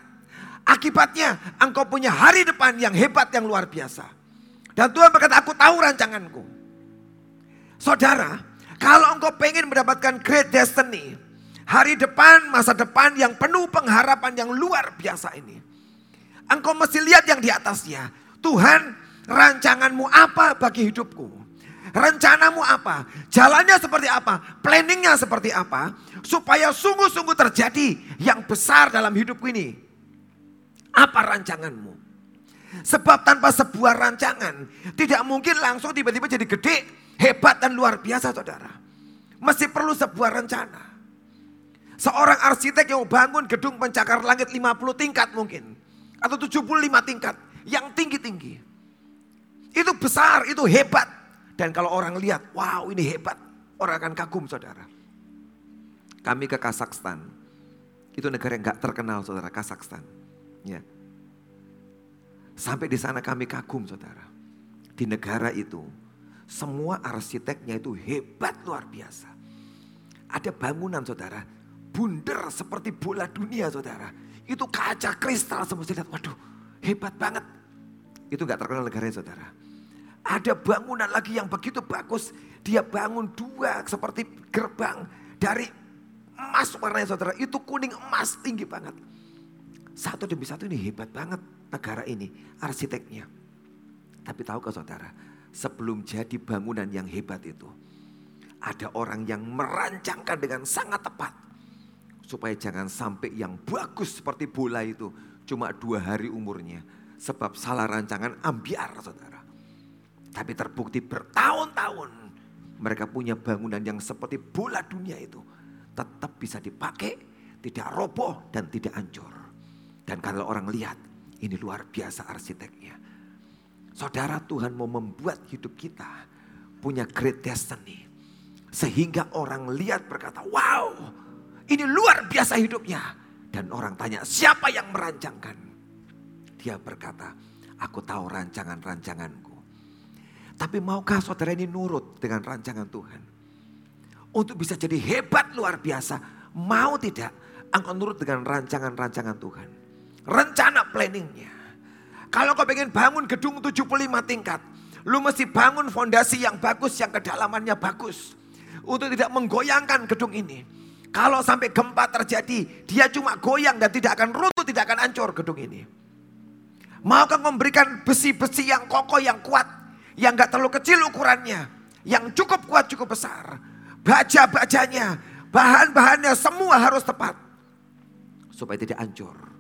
Akibatnya engkau punya hari depan yang hebat, yang luar biasa. Dan Tuhan berkata, aku tahu rancanganku. Saudara, kalau engkau pengen mendapatkan great destiny, hari depan, masa depan yang penuh pengharapan yang luar biasa ini. Engkau mesti lihat yang di atasnya. Tuhan, rancanganmu apa bagi hidupku? Rencanamu apa? Jalannya seperti apa? Planningnya seperti apa? Supaya sungguh-sungguh terjadi yang besar dalam hidupku ini. Apa rancanganmu? Sebab tanpa sebuah rancangan, tidak mungkin langsung tiba-tiba jadi gede, hebat dan luar biasa saudara. Masih perlu sebuah rencana. Seorang arsitek yang bangun gedung pencakar langit 50 tingkat mungkin. Atau 75 tingkat. Yang tinggi-tinggi. Itu besar, itu hebat. Dan kalau orang lihat, wow ini hebat. Orang akan kagum saudara. Kami ke Kazakhstan. Itu negara yang gak terkenal saudara, Kazakhstan. Ya. Sampai di sana kami kagum saudara. Di negara itu semua arsiteknya itu hebat luar biasa. Ada bangunan saudara, bundar seperti bola dunia saudara. Itu kaca kristal semua saya lihat, waduh hebat banget. Itu gak terkenal negaranya saudara. Ada bangunan lagi yang begitu bagus. Dia bangun dua seperti gerbang dari emas warnanya saudara. Itu kuning emas tinggi banget. Satu demi satu ini hebat banget negara ini arsiteknya. Tapi tahu tahukah saudara, sebelum jadi bangunan yang hebat itu. Ada orang yang merancangkan dengan sangat tepat. Supaya jangan sampai yang bagus seperti bola itu cuma dua hari umurnya. Sebab salah rancangan ambiar saudara. Tapi terbukti bertahun-tahun mereka punya bangunan yang seperti bola dunia itu. Tetap bisa dipakai, tidak roboh dan tidak hancur. Dan kalau orang lihat, ini luar biasa arsiteknya. Saudara Tuhan mau membuat hidup kita punya great destiny. Sehingga orang lihat berkata, wow ini luar biasa hidupnya. Dan orang tanya, siapa yang merancangkan? Dia berkata, aku tahu rancangan-rancanganku. Tapi maukah saudara ini nurut dengan rancangan Tuhan? Untuk bisa jadi hebat luar biasa. Mau tidak engkau nurut dengan rancangan-rancangan Tuhan. Rencana planningnya. Kalau kau pengen bangun gedung 75 tingkat. Lu mesti bangun fondasi yang bagus, yang kedalamannya bagus untuk tidak menggoyangkan gedung ini. Kalau sampai gempa terjadi, dia cuma goyang dan tidak akan runtuh, tidak akan hancur gedung ini. Maukah memberikan besi-besi yang kokoh, yang kuat, yang gak terlalu kecil ukurannya, yang cukup kuat, cukup besar. Baja-bajanya, bahan-bahannya semua harus tepat. Supaya tidak hancur.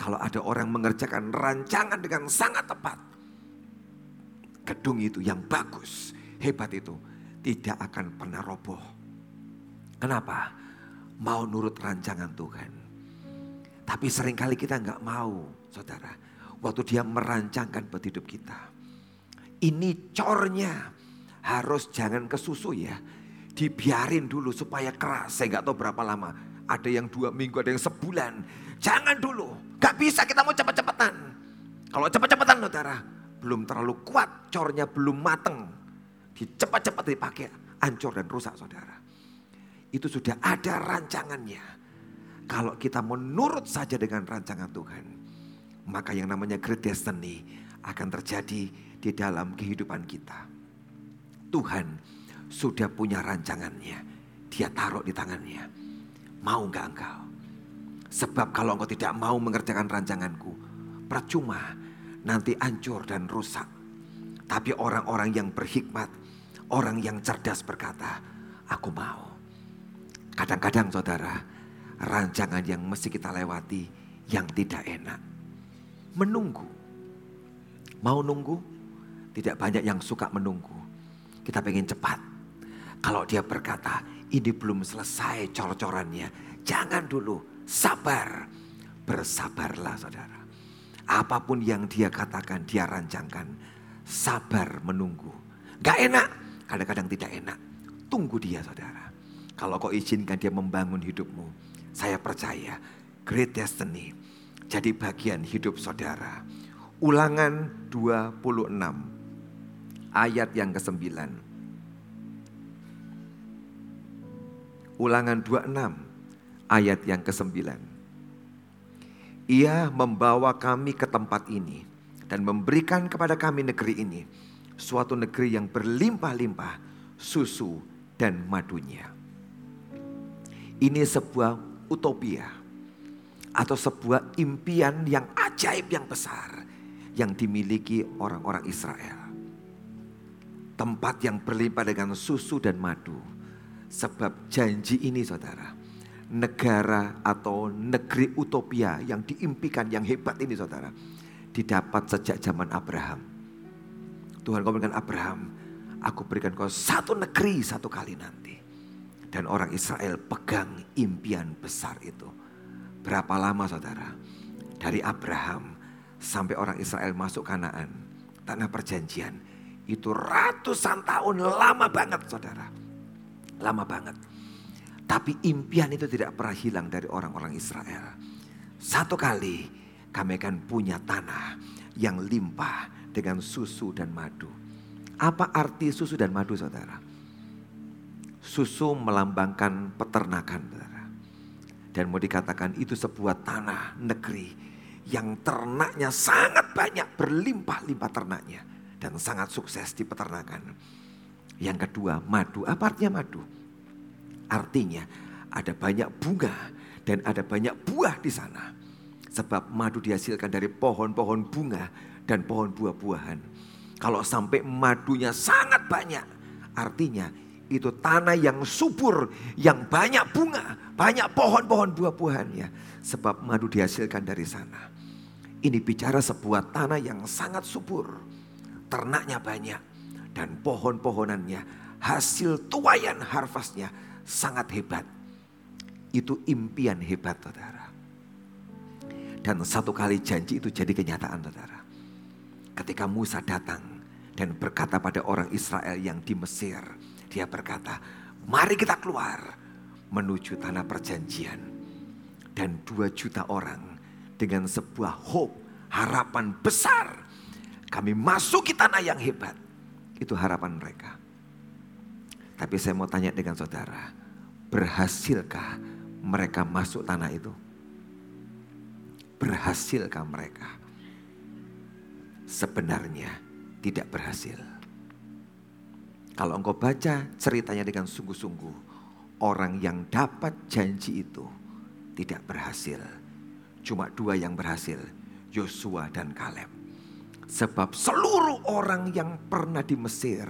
Kalau ada orang mengerjakan rancangan dengan sangat tepat. Gedung itu yang bagus, hebat itu tidak akan pernah roboh. Kenapa? Mau nurut rancangan Tuhan. Tapi sering kali kita nggak mau, saudara. Waktu dia merancangkan buat hidup kita. Ini cornya harus jangan kesusu ya. Dibiarin dulu supaya keras. Saya nggak tahu berapa lama. Ada yang dua minggu, ada yang sebulan. Jangan dulu. Gak bisa kita mau cepet-cepetan. Kalau cepet-cepetan saudara. Belum terlalu kuat, cornya belum mateng cepat-cepat dipakai, hancur dan rusak saudara. Itu sudah ada rancangannya. Kalau kita menurut saja dengan rancangan Tuhan, maka yang namanya great destiny akan terjadi di dalam kehidupan kita. Tuhan sudah punya rancangannya. Dia taruh di tangannya. Mau nggak engkau? Sebab kalau engkau tidak mau mengerjakan rancanganku, percuma nanti hancur dan rusak. Tapi orang-orang yang berhikmat Orang yang cerdas berkata, aku mau. Kadang-kadang saudara, rancangan yang mesti kita lewati yang tidak enak. Menunggu. Mau nunggu? Tidak banyak yang suka menunggu. Kita pengen cepat. Kalau dia berkata, ini belum selesai cor-corannya. Jangan dulu, sabar. Bersabarlah saudara. Apa pun yang dia katakan, dia rancangkan. Sabar menunggu. Gak enak, kadang-kadang tidak enak. Tunggu dia saudara. Kalau kau izinkan dia membangun hidupmu. Saya percaya great destiny jadi bagian hidup saudara. Ulangan 26 ayat yang ke-9. Ulangan 26 ayat yang ke-9. Ia membawa kami ke tempat ini dan memberikan kepada kami negeri ini suatu negeri yang berlimpah-limpah susu dan madunya. Ini sebuah utopia atau sebuah impian yang ajaib yang besar yang dimiliki orang-orang Israel. Tempat yang berlimpah dengan susu dan madu. Sebab janji ini saudara, negara atau negeri utopia yang diimpikan yang hebat ini saudara, didapat sejak zaman Abraham Tuhan kau berikan Abraham, aku berikan kau satu negeri satu kali nanti. Dan orang Israel pegang impian besar itu. Berapa lama saudara? Dari Abraham sampai orang Israel masuk Kanaan, tanah perjanjian. Itu ratusan tahun lama banget saudara. Lama banget. Tapi impian itu tidak pernah hilang dari orang-orang Israel. Satu kali kami akan punya tanah yang limpah dengan susu dan madu. Apa arti susu dan madu saudara? Susu melambangkan peternakan saudara. Dan mau dikatakan itu sebuah tanah negeri yang ternaknya sangat banyak berlimpah-limpah ternaknya. Dan sangat sukses di peternakan. Yang kedua madu, apa artinya madu? Artinya ada banyak bunga dan ada banyak buah di sana. Sebab madu dihasilkan dari pohon-pohon bunga dan pohon buah-buahan. Kalau sampai madunya sangat banyak, artinya itu tanah yang subur, yang banyak bunga, banyak pohon-pohon buah-buahannya. Sebab madu dihasilkan dari sana. Ini bicara sebuah tanah yang sangat subur. Ternaknya banyak. Dan pohon-pohonannya, hasil tuayan harvestnya sangat hebat. Itu impian hebat saudara. Dan satu kali janji itu jadi kenyataan saudara. Ketika Musa datang dan berkata pada orang Israel yang di Mesir. Dia berkata, mari kita keluar menuju tanah perjanjian. Dan dua juta orang dengan sebuah hope, harapan besar. Kami masuk ke tanah yang hebat. Itu harapan mereka. Tapi saya mau tanya dengan saudara, berhasilkah mereka masuk tanah itu? Berhasilkah mereka? Sebenarnya tidak berhasil. Kalau engkau baca ceritanya dengan sungguh-sungguh, orang yang dapat janji itu tidak berhasil Cuma dua yang berhasil, Yosua dan Kaleb. Sebab seluruh orang yang pernah di Mesir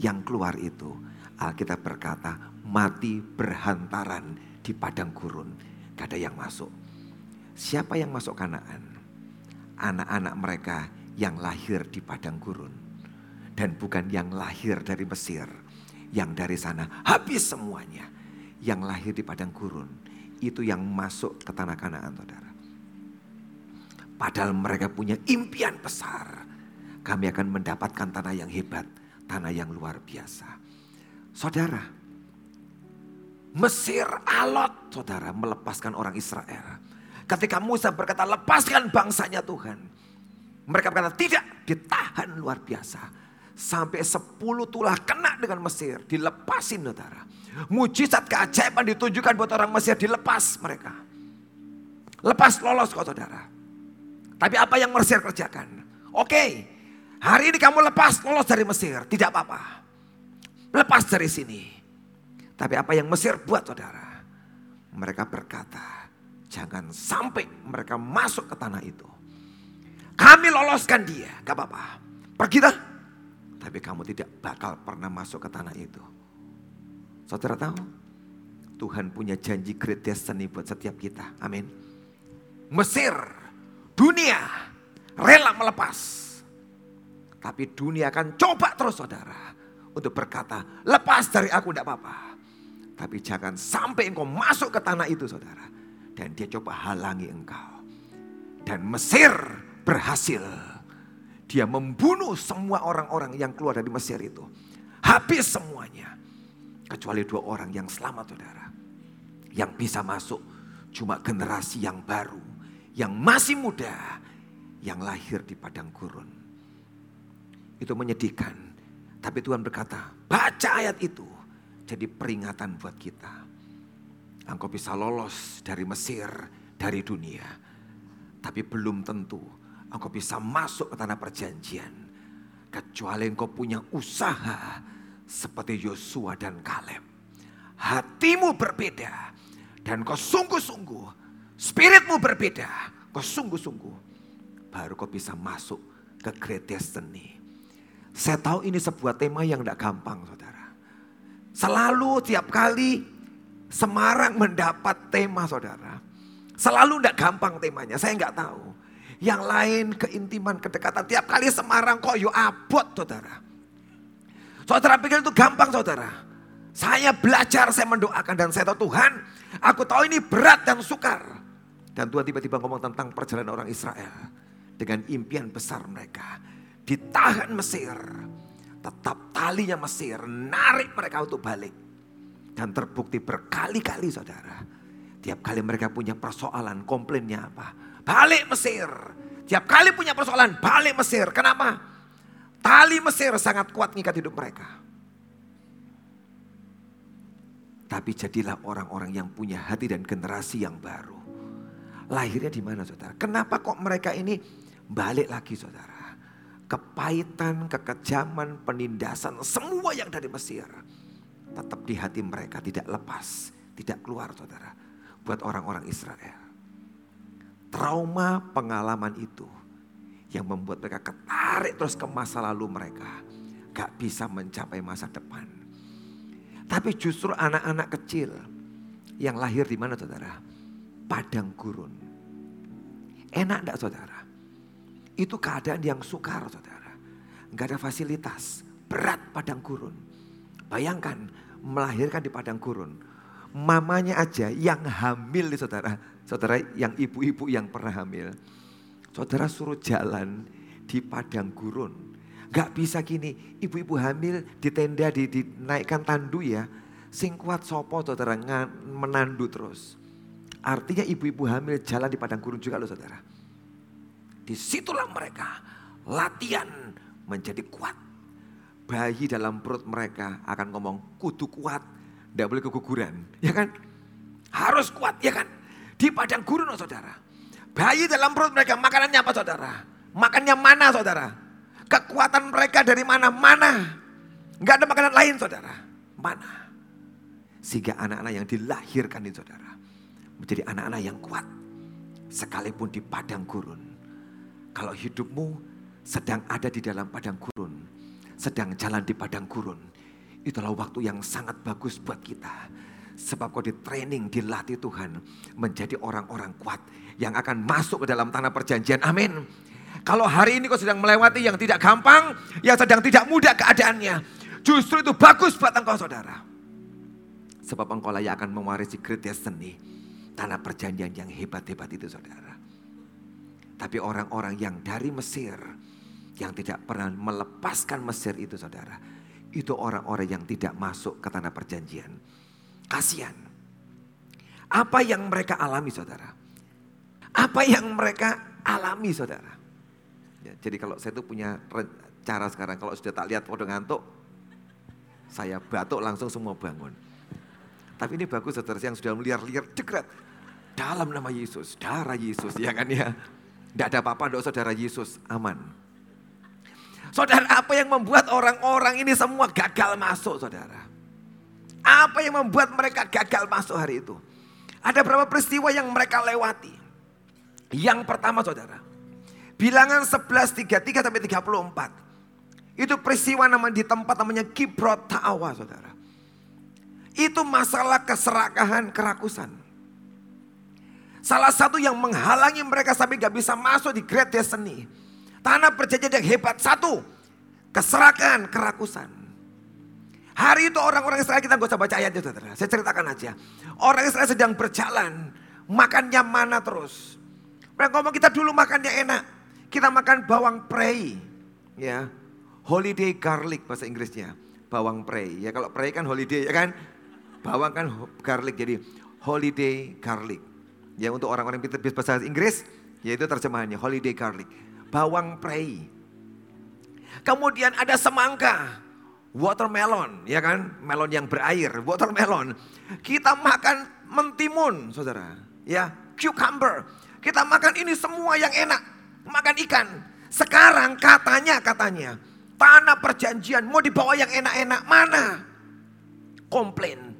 yang keluar itu, Alkitab berkata mati berhantaran di padang gurun. Gak ada yang masuk. Siapa yang masuk Kanaan? Anak-anak mereka yang lahir di padang gurun. Dan bukan yang lahir dari Mesir. Yang dari sana habis semuanya. Yang lahir di padang gurun. Itu yang masuk ke tanah Kanaan saudara. Padahal mereka punya impian besar. Kami akan mendapatkan tanah yang hebat, tanah yang luar biasa. Saudara, Mesir alot saudara melepaskan orang Israel. Ketika Musa berkata lepaskan bangsanya Tuhan. Mereka berkata tidak ditahan luar biasa. Sampai sepuluh tulah kena dengan Mesir. Dilepasin saudara. Mujizat keajaiban ditunjukkan buat orang Mesir dilepas mereka. Lepas lolos kok saudara. Tapi apa yang Mesir kerjakan? Oke, hari ini kamu lepas lolos dari Mesir, tidak apa-apa. Lepas dari sini. Tapi apa yang Mesir buat saudara? Mereka berkata, jangan sampai mereka masuk ke tanah itu. Kami loloskan dia, gak apa-apa. Pergi dah. Tapi kamu tidak bakal pernah masuk ke tanah itu. Saudara tahu? Tuhan punya janji great destiny buat setiap kita. Amin. Mesir Dunia rela melepas. Tapi dunia akan coba terus saudara. Untuk berkata, lepas dari aku tidak apa-apa. Tapi jangan sampai engkau masuk ke tanah itu saudara. Dan dia coba halangi engkau. Dan Mesir berhasil. Dia membunuh semua orang-orang yang keluar dari Mesir itu. Habis semuanya. Kecuali dua orang yang selamat saudara. Yang bisa masuk cuma generasi yang baru yang masih muda yang lahir di padang gurun. Itu menyedihkan. Tapi Tuhan berkata, baca ayat itu jadi peringatan buat kita. Engkau bisa lolos dari Mesir, dari dunia. Tapi belum tentu engkau bisa masuk ke tanah perjanjian. Kecuali engkau punya usaha seperti Yosua dan Kaleb. Hatimu berbeda dan kau sungguh-sungguh Spiritmu berbeda. Kau sungguh-sungguh. Baru kau bisa masuk ke great destiny. Saya tahu ini sebuah tema yang tidak gampang saudara. Selalu tiap kali Semarang mendapat tema saudara. Selalu tidak gampang temanya, saya nggak tahu. Yang lain keintiman, kedekatan. Tiap kali Semarang kok yuk abot saudara. Saudara pikir itu gampang saudara. Saya belajar, saya mendoakan dan saya tahu Tuhan. Aku tahu ini berat dan sukar. Dan Tuhan tiba-tiba ngomong tentang perjalanan orang Israel. Dengan impian besar mereka. Ditahan Mesir. Tetap talinya Mesir. Narik mereka untuk balik. Dan terbukti berkali-kali saudara. Tiap kali mereka punya persoalan, komplainnya apa? Balik Mesir. Tiap kali punya persoalan, balik Mesir. Kenapa? Tali Mesir sangat kuat ngikat hidup mereka. Tapi jadilah orang-orang yang punya hati dan generasi yang baru. Lahirnya di mana saudara? Kenapa kok mereka ini balik lagi saudara? Kepahitan, kekejaman, penindasan, semua yang dari Mesir. Tetap di hati mereka tidak lepas, tidak keluar saudara. Buat orang-orang Israel. Trauma pengalaman itu Yang membuat mereka ketarik terus ke masa lalu mereka. Gak bisa mencapai masa depan. Tapi justru anak-anak kecil yang lahir di mana saudara? Padang gurun. Enak enggak saudara? Itu keadaan yang sukar saudara. Gak ada fasilitas. Berat padang gurun. Bayangkan melahirkan di padang gurun. Mamanya aja yang hamil nih saudara. Saudara yang ibu-ibu yang pernah hamil. Saudara suruh jalan di padang gurun. Gak bisa gini, ibu-ibu hamil di tenda di, dinaikkan tandu ya. Sing kuat sopo saudara menandu terus. Artinya ibu-ibu hamil jalan di padang gurun juga loh saudara. Di situlah mereka latihan menjadi kuat. Bayi dalam perut mereka akan ngomong kudu kuat, tidak boleh keguguran. Ya kan? Harus kuat ya kan? Di padang gurun oh saudara. Bayi dalam perut mereka makanannya apa saudara? Makannya mana saudara? Kekuatan mereka dari mana? Mana? Enggak ada makanan lain saudara. Mana? Sehingga anak-anak yang dilahirkan ini saudara. Menjadi anak-anak yang kuat. Sekalipun di padang gurun. Kalau hidupmu sedang ada di dalam padang gurun. Sedang jalan di padang gurun. Itulah waktu yang sangat bagus buat kita Sebab kau di training, dilatih Tuhan menjadi orang-orang kuat yang akan masuk ke dalam tanah perjanjian. Amin. Kalau hari ini kau sedang melewati yang tidak gampang, yang sedang tidak mudah keadaannya. Justru itu bagus buat engkau saudara. Sebab engkau layak akan mewarisi great destiny. Tanah perjanjian yang hebat-hebat itu saudara. Tapi orang-orang yang dari Mesir, yang tidak pernah melepaskan Mesir itu saudara. Itu orang-orang yang tidak masuk ke tanah perjanjian Kasihan. Apa yang mereka alami saudara? Apa yang mereka alami saudara? Ya, jadi kalau saya tuh punya cara sekarang, kalau sudah tak lihat foto ngantuk, saya batuk langsung semua bangun. Tapi ini bagus saudara yang sudah meliar-liar dekret. Dalam nama Yesus, darah Yesus ya kan ya. Tidak ada apa-apa dok saudara Yesus, aman. Saudara apa yang membuat orang-orang ini semua gagal masuk saudara? Apa yang membuat mereka gagal masuk hari itu? Ada berapa peristiwa yang mereka lewati? Yang pertama saudara. Bilangan 11, 33 sampai 34. Itu peristiwa nama di tempat namanya Kibrot Ta'awa saudara. Itu masalah keserakahan, kerakusan. Salah satu yang menghalangi mereka sampai gak bisa masuk di Great Destiny. Tanah perjanjian yang hebat. Satu, keserakahan, kerakusan. Hari itu orang-orang Israel kita gak usah baca ayatnya saudara. Saya ceritakan aja. Orang Israel sedang berjalan. Makannya mana terus. Mereka ngomong kita dulu makannya enak. Kita makan bawang prei. Ya. Holiday garlic bahasa Inggrisnya. Bawang prei. Ya kalau prei kan holiday ya kan. Bawang kan garlic. Jadi holiday garlic. Ya untuk orang-orang yang bisa bahasa Inggris. Yaitu terjemahannya holiday garlic. Bawang prei. Kemudian ada semangka watermelon, ya kan? Melon yang berair, watermelon. Kita makan mentimun, saudara. Ya, cucumber. Kita makan ini semua yang enak. Makan ikan. Sekarang katanya, katanya. Tanah perjanjian mau dibawa yang enak-enak. Mana? Komplain.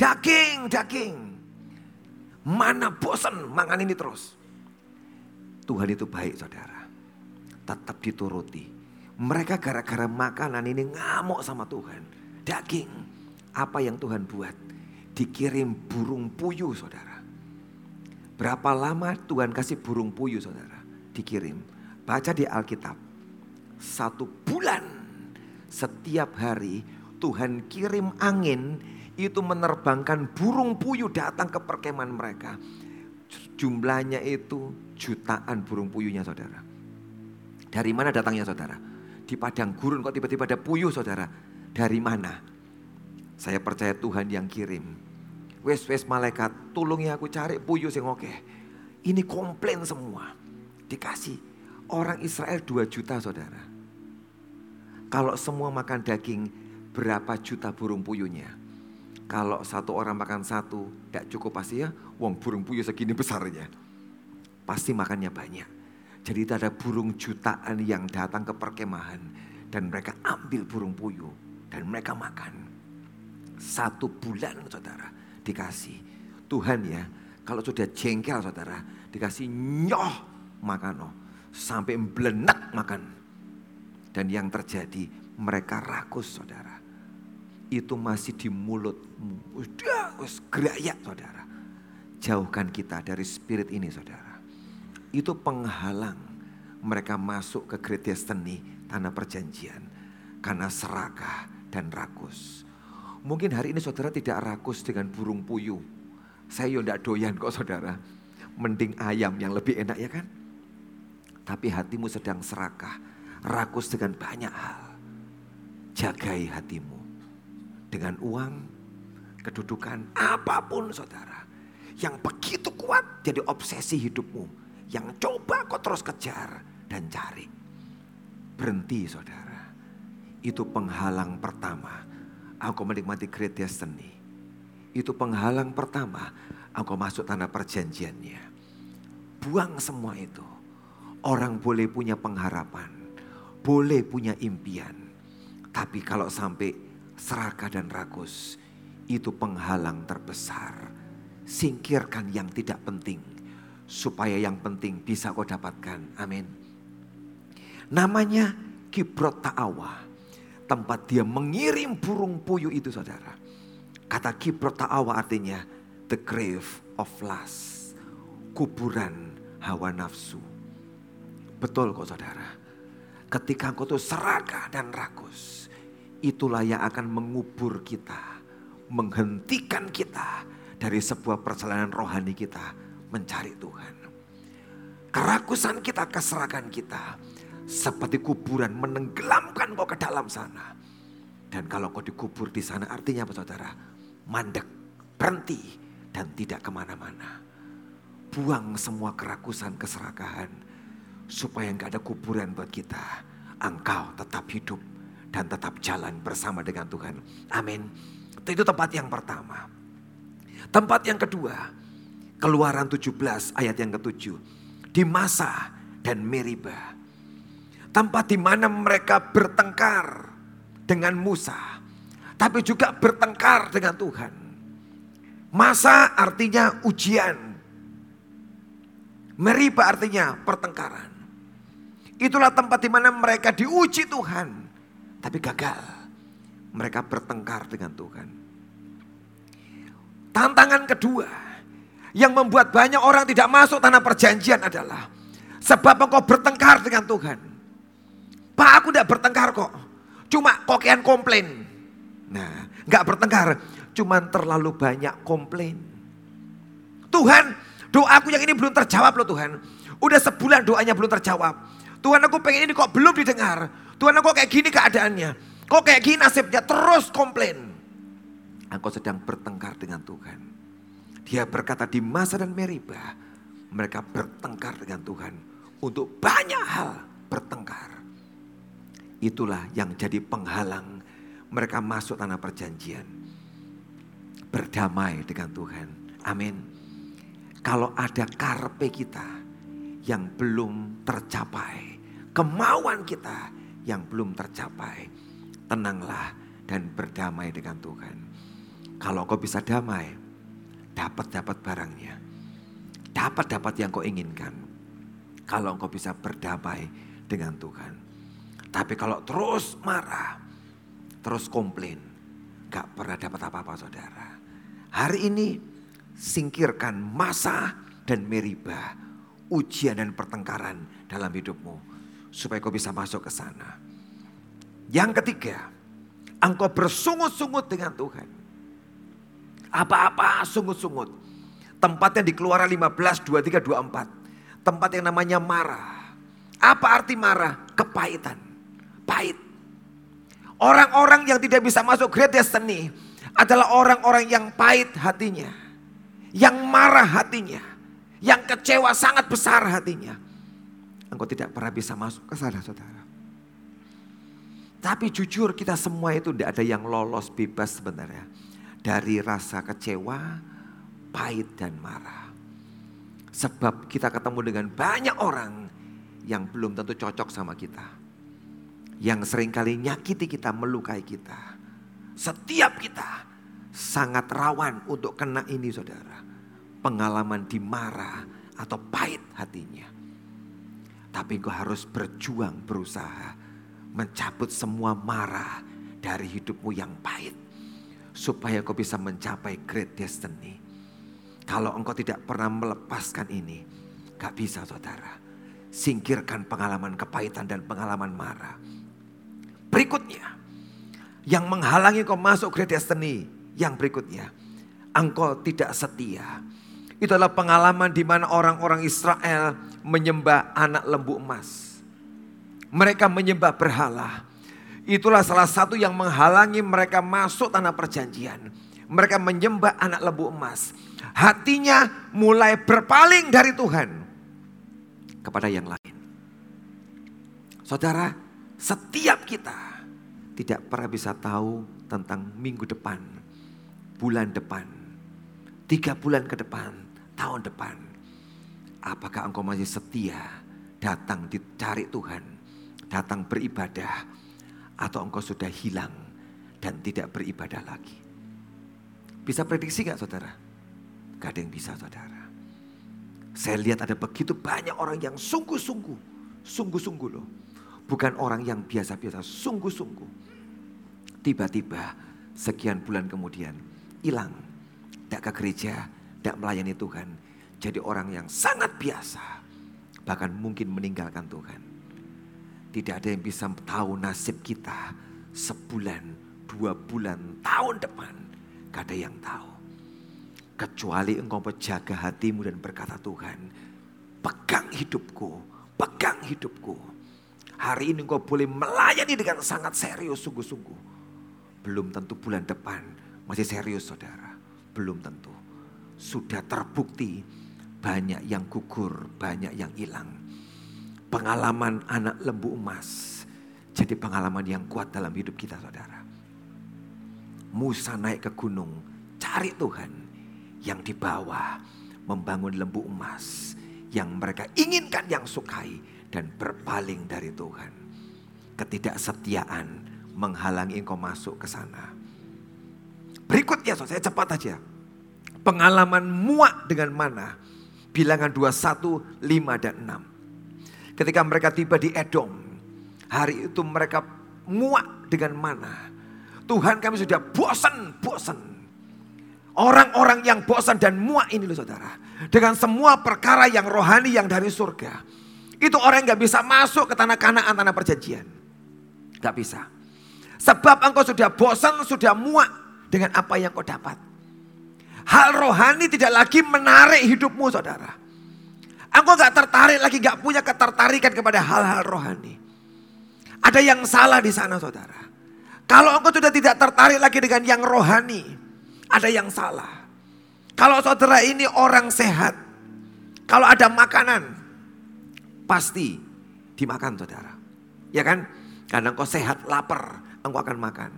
Daging, daging. Mana bosan makan ini terus. Tuhan itu baik saudara. Tetap dituruti mereka gara-gara makanan ini ngamuk sama Tuhan. Daging. Apa yang Tuhan buat? Dikirim burung puyuh saudara. Berapa lama Tuhan kasih burung puyuh saudara? Dikirim. Baca di Alkitab. Satu bulan. Setiap hari Tuhan kirim angin itu menerbangkan burung puyuh datang ke perkemahan mereka. Jumlahnya itu jutaan burung puyuhnya saudara. Dari mana datangnya saudara? di padang gurun kok tiba-tiba ada puyuh saudara. Dari mana? Saya percaya Tuhan yang kirim. Wes wes malaikat, tolong aku cari puyuh sing oke. Ini komplain semua. Dikasih. Orang Israel 2 juta saudara. Kalau semua makan daging, berapa juta burung puyuhnya? Kalau satu orang makan satu, tidak cukup pasti ya. Wong burung puyuh segini besarnya. Pasti makannya banyak. Jadi itu ada burung jutaan yang datang ke perkemahan. Dan mereka ambil burung puyuh. Dan mereka makan. Satu bulan saudara dikasih. Tuhan ya kalau sudah jengkel saudara dikasih nyoh makan sampai belenak makan. Dan yang terjadi mereka rakus saudara. Itu masih di mulutmu. Udah gerayak saudara. Jauhkan kita dari spirit ini saudara. Itu penghalang mereka masuk ke Destiny tanah perjanjian. Karena serakah dan rakus. Mungkin hari ini saudara tidak rakus dengan burung puyuh. Saya tidak doyan kok saudara. Mending ayam yang lebih enak ya kan? Tapi hatimu sedang serakah, rakus dengan banyak hal. Jagai hatimu dengan uang, kedudukan, apa pun saudara. Yang begitu kuat jadi obsesi hidupmu. Yang coba kau terus kejar dan cari. Berhenti saudara. Itu penghalang pertama. Aku menikmati great destiny. Itu penghalang pertama. Aku masuk tanah perjanjiannya. Buang semua itu Orang boleh punya pengharapan, boleh punya impian. Tapi kalau sampai serakah dan rakus, itu penghalang terbesar. Singkirkan yang tidak penting, supaya yang penting bisa kau dapatkan. Amin. Namanya Kibrot Ta'awa. Tempat dia mengirim burung puyuh itu saudara. Kata Kibrot Ta'awa artinya the grave of lust. Kuburan hawa nafsu. Betul kok saudara. Ketika engkau tuh serakah dan rakus. Itulah yang akan mengubur kita. Menghentikan kita dari sebuah perjalanan rohani kita mencari Tuhan. Kerakusan kita, keserakan kita. Seperti kuburan menenggelamkan kau ke dalam sana. Dan kalau kau dikubur di sana artinya apa saudara? Mandek, berhenti, dan tidak ke mana-mana. Buang semua kerakusan, keserakahan supaya nggak ada kuburan buat kita. Engkau tetap hidup dan tetap jalan bersama dengan Tuhan. Amin. Itu tempat yang pertama. Tempat yang kedua, Keluaran 17 ayat yang ketujuh. Di masa dan Meriba. Tempat di mana mereka bertengkar dengan Musa. Tapi juga bertengkar dengan Tuhan. Masa artinya ujian. Meriba artinya pertengkaran. Itulah tempat di mana mereka diuji Tuhan. Tapi gagal. Mereka bertengkar dengan Tuhan. Tantangan kedua. Yang membuat banyak orang tidak masuk tanah perjanjian adalah. Sebab engkau bertengkar dengan Tuhan. Pak aku tidak bertengkar kok. Cuma kokean komplain. Nah nggak bertengkar. Cuma terlalu banyak komplain. Tuhan doaku yang ini belum terjawab loh Tuhan. Udah sebulan doanya belum terjawab. Tuhan aku pengen ini kok belum didengar. Tuhan aku kayak gini keadaannya. Kok kayak gini nasibnya terus komplain. Aku sedang bertengkar dengan Tuhan. Dia berkata di masa dan Meriba. Mereka bertengkar dengan Tuhan. Untuk banyak hal bertengkar. Itulah yang jadi penghalang mereka masuk tanah perjanjian. Berdamai dengan Tuhan. Amin. Kalau ada karpe kita yang belum tercapai, kemauan kita yang belum tercapai, tenanglah dan berdamai dengan Tuhan. Kalau kau bisa damai, dapat-dapat barangnya. Dapat-dapat yang kau inginkan. Kalau kau bisa berdamai dengan Tuhan. Tapi kalau terus marah, terus komplain, gak pernah dapat apa-apa saudara. Hari ini singkirkan masa dan meribah ujian dan pertengkaran dalam hidupmu. Supaya kau bisa masuk ke sana. Yang ketiga, engkau bersungut-sungut dengan Tuhan. Apa-apa sungut-sungut. Tempatnya di keluaran 15, 23, 24. Tempat yang namanya marah. Apa arti marah? Kepahitan. Pahit. Orang-orang yang tidak bisa masuk great destiny adalah orang-orang yang pahit hatinya. Yang marah hatinya yang kecewa sangat besar hatinya. Engkau tidak pernah bisa masuk ke sana saudara. Tapi jujur kita semua itu tidak ada yang lolos bebas sebenarnya. Dari rasa kecewa, pahit dan marah. Sebab kita ketemu dengan banyak orang yang belum tentu cocok sama kita. Yang sering kali nyakiti kita, melukai kita. Setiap kita sangat rawan untuk kena ini saudara pengalaman dimarah atau pahit hatinya. Tapi engkau harus berjuang, berusaha. Mencabut semua marah dari hidupmu yang pahit. Supaya kau bisa mencapai great destiny. Kalau engkau tidak pernah melepaskan ini, gak bisa saudara. Singkirkan pengalaman kepahitan dan pengalaman marah. Berikutnya, yang menghalangi kau masuk great destiny. Yang berikutnya, engkau tidak setia. Itu adalah pengalaman di mana orang-orang Israel menyembah anak lembu emas. Mereka menyembah berhala. Itulah salah satu yang menghalangi mereka masuk tanah perjanjian. Mereka menyembah anak lembu emas. Hatinya mulai berpaling dari Tuhan kepada yang lain. Saudara, setiap kita tidak pernah bisa tahu tentang minggu depan, bulan depan, tiga bulan ke depan, tahun depan. Apakah engkau masih setia datang dicari Tuhan, datang beribadah, atau engkau sudah hilang dan tidak beribadah lagi? Bisa prediksi gak saudara? Gak ada yang bisa saudara. Saya lihat ada begitu banyak orang yang sungguh-sungguh, sungguh-sungguh loh. Bukan orang yang biasa-biasa, sungguh-sungguh. Tiba-tiba sekian bulan kemudian hilang. Tidak ke gereja, tidak melayani Tuhan. Jadi orang yang sangat biasa. Bahkan mungkin meninggalkan Tuhan. Tidak ada yang bisa tahu nasib kita sebulan, dua bulan, tahun depan. Gak ada yang tahu. Kecuali engkau menjaga hatimu dan berkata Tuhan, pegang hidupku, pegang hidupku. Hari ini engkau boleh melayani dengan sangat serius sungguh-sungguh. Belum tentu bulan depan masih serius saudara. Belum tentu sudah terbukti banyak yang gugur, banyak yang hilang. Pengalaman anak lembu emas jadi pengalaman yang kuat dalam hidup kita saudara. Musa naik ke gunung, cari Tuhan yang di bawah membangun lembu emas yang mereka inginkan yang sukai dan berpaling dari Tuhan. Ketidaksetiaan menghalangi engkau masuk ke sana. Berikutnya, saya cepat aja pengalaman muak dengan mana? Bilangan 21, 5 dan 6. Ketika mereka tiba di Edom, hari itu mereka muak dengan mana? Tuhan kami sudah bosan, bosan. Orang-orang yang bosan dan muak ini loh saudara. Dengan semua perkara yang rohani yang dari surga. Itu orang yang gak bisa masuk ke tanah kanaan, tanah perjanjian. Gak bisa. Sebab engkau sudah bosan, sudah muak dengan apa yang kau dapat. Hal rohani tidak lagi menarik hidupmu saudara. Engkau gak tertarik lagi, gak punya ketertarikan kepada hal-hal rohani. Ada yang salah di sana saudara. Kalau engkau sudah tidak tertarik lagi dengan yang rohani, ada yang salah. Kalau saudara ini orang sehat, kalau ada makanan, pasti dimakan saudara. Ya kan? Karena engkau sehat, lapar, engkau akan makan.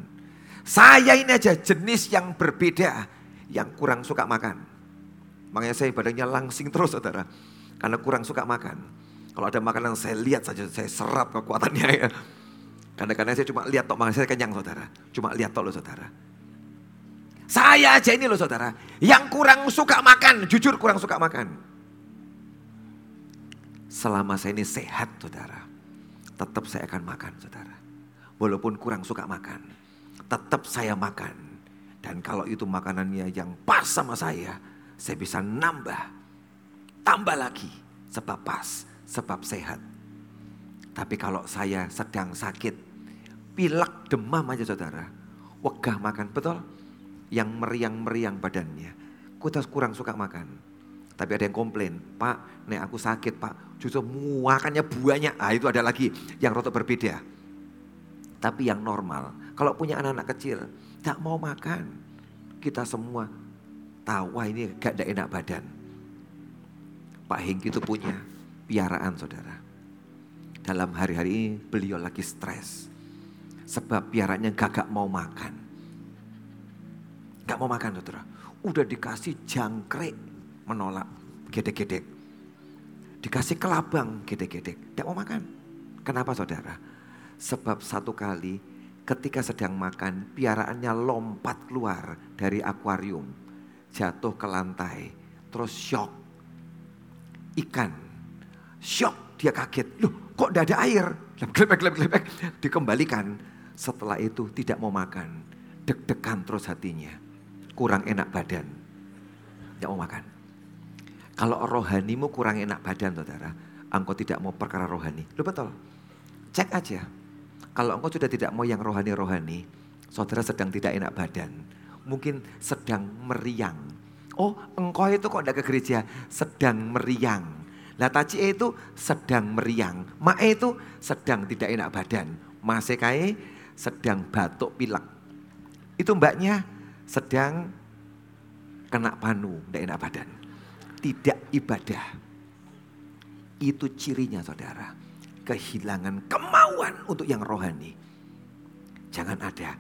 Saya ini aja jenis yang berbeda yang kurang suka makan. Makanya saya badannya langsing terus saudara. Karena kurang suka makan. Kalau ada makanan saya lihat saja, saya serap kekuatannya ya. Karena saya cuma lihat tok makan saya kenyang saudara. Cuma lihat tok loh saudara. Saya aja ini loh saudara. Yang kurang suka makan, jujur kurang suka makan. Selama saya ini sehat saudara. Tetap saya akan makan saudara. Walaupun kurang suka makan. Tetap saya makan dan kalau itu makanannya yang pas sama saya, saya bisa nambah, tambah lagi, sebab pas, sebab sehat. Tapi kalau saya sedang sakit, pilek demam aja saudara, wegah makan, betul? Yang meriang-meriang badannya, kita kurang suka makan. Tapi ada yang komplain, Pak, nek aku sakit Pak, justru makannya buahnya. Ah itu ada lagi yang rotok berbeda. Tapi yang normal, kalau punya anak-anak kecil, tak mau makan. Kita semua tahu wah ini gak ada enak badan. Pak Hengki itu punya piaraan saudara. Dalam hari-hari ini beliau lagi stres. Sebab piaranya gak, gak mau makan. Gak mau makan saudara. Udah dikasih jangkrik menolak gedek-gedek. Dikasih kelabang gedek-gedek. Gak mau makan. Kenapa saudara? Sebab satu kali ketika sedang makan, piaraannya lompat keluar dari akuarium, jatuh ke lantai, terus shock. Ikan, shock dia kaget. Loh kok tidak ada air? Lepek, lepek, lepek. Dikembalikan. Setelah itu tidak mau makan. Deg-degan terus hatinya. Kurang enak badan. Tidak mau makan. Kalau rohanimu kurang enak badan saudara. Engkau tidak mau perkara rohani. Loh betul. Cek aja. Kalau engkau sudah tidak mau yang rohani-rohani. Saudara sedang tidak enak badan. Mungkin sedang meriang. Oh engkau itu kok tidak ke gereja. Sedang meriang Nah taji itu sedang meriang. Mae itu sedang tidak enak badan. Masekai sedang batuk pilek. Itu mbaknya sedang kena panu, tidak enak badan. Tidak ibadah. Itu cirinya saudara. Kehilangan kemauan untuk yang rohani. Jangan ada.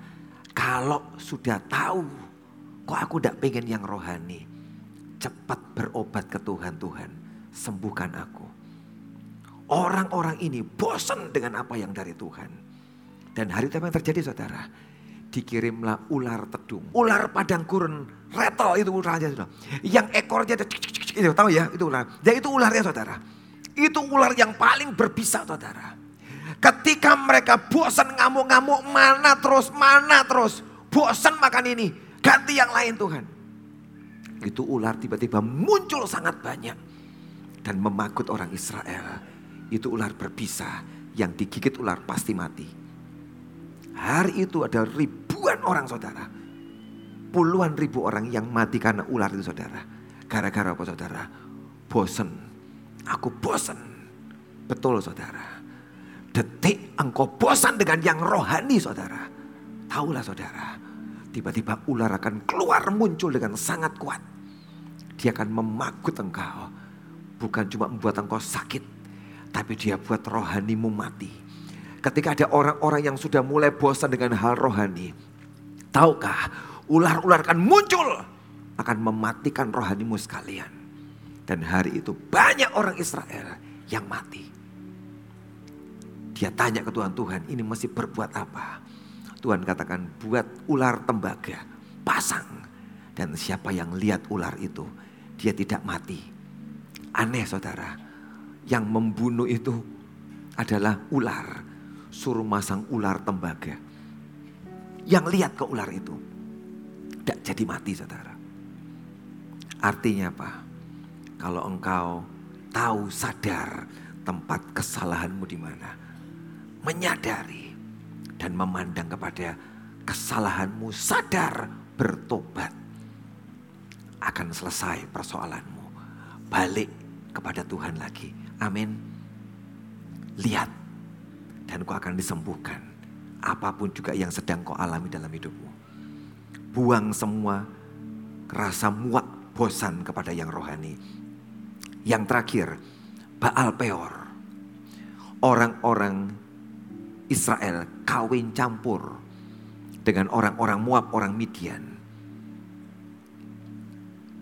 Kalau sudah tahu, kok aku tidak pengen yang rohani. Cepat berobat ke Tuhan, Tuhan sembuhkan aku. Orang-orang ini bosan dengan apa yang dari Tuhan. Dan hari itu yang terjadi saudara. Dikirimlah ular tedung. Ular padang gurun. Retel itu ularnya saudara. Yang ekornya ada itu tahu ya itu ular. Dan itu ularnya saudara. Itu ular yang paling berbisa saudara. Ketika mereka bosan ngamuk-ngamuk mana terus, mana terus. Bosan makan ini. Ganti yang lain Tuhan. Itu ular tiba-tiba muncul sangat banyak dan memakut orang Israel. Itu ular berbisa yang digigit ular pasti mati. Hari itu ada ribuan orang saudara. Puluhan ribu orang yang mati karena ular itu saudara. Gara-gara apa saudara? Bosen. Aku bosen. Betul saudara. Detik engkau bosan dengan yang rohani saudara. Taulah saudara. Tiba-tiba ular akan keluar muncul dengan sangat kuat. Dia akan memakut engkau bukan cuma membuat engkau sakit, tapi dia buat rohanimu mati. Ketika ada orang-orang yang sudah mulai bosan dengan hal rohani, tahukah ular-ular akan muncul, akan mematikan rohanimu sekalian. Dan hari itu banyak orang Israel yang mati. Dia tanya ke Tuhan, Tuhan ini masih berbuat apa? Tuhan katakan buat ular tembaga, pasang. Dan siapa yang lihat ular itu, dia tidak mati Aneh saudara, yang membunuh itu adalah ular. Suruh masang ular tembaga. Yang lihat ke ular itu, tidak jadi mati saudara. Artinya apa? Kalau engkau tahu sadar tempat kesalahanmu di mana, menyadari dan memandang kepada kesalahanmu, sadar bertobat, akan selesai persoalanmu. Balik kepada Tuhan lagi. Amin. Lihat dan kau akan disembuhkan. Apa pun juga yang sedang kau alami dalam hidupmu. Buang semua rasa muak bosan kepada yang rohani. Yang terakhir, Baal Peor. Orang-orang Israel kawin campur dengan orang-orang Moab, orang Midian.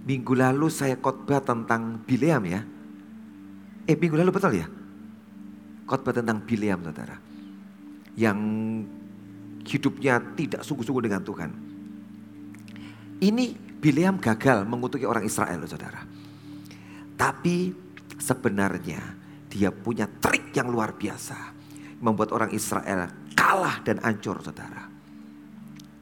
Minggu lalu saya khotbah tentang Bileam ya. Eh minggu lalu betul ya? Khotbah tentang Bileam saudara. Yang hidupnya tidak sungguh-sungguh dengan Tuhan. Ini Bileam gagal mengutuki orang Israel saudara. Tapi sebenarnya dia punya trik yang luar biasa. Membuat orang Israel kalah dan hancur saudara.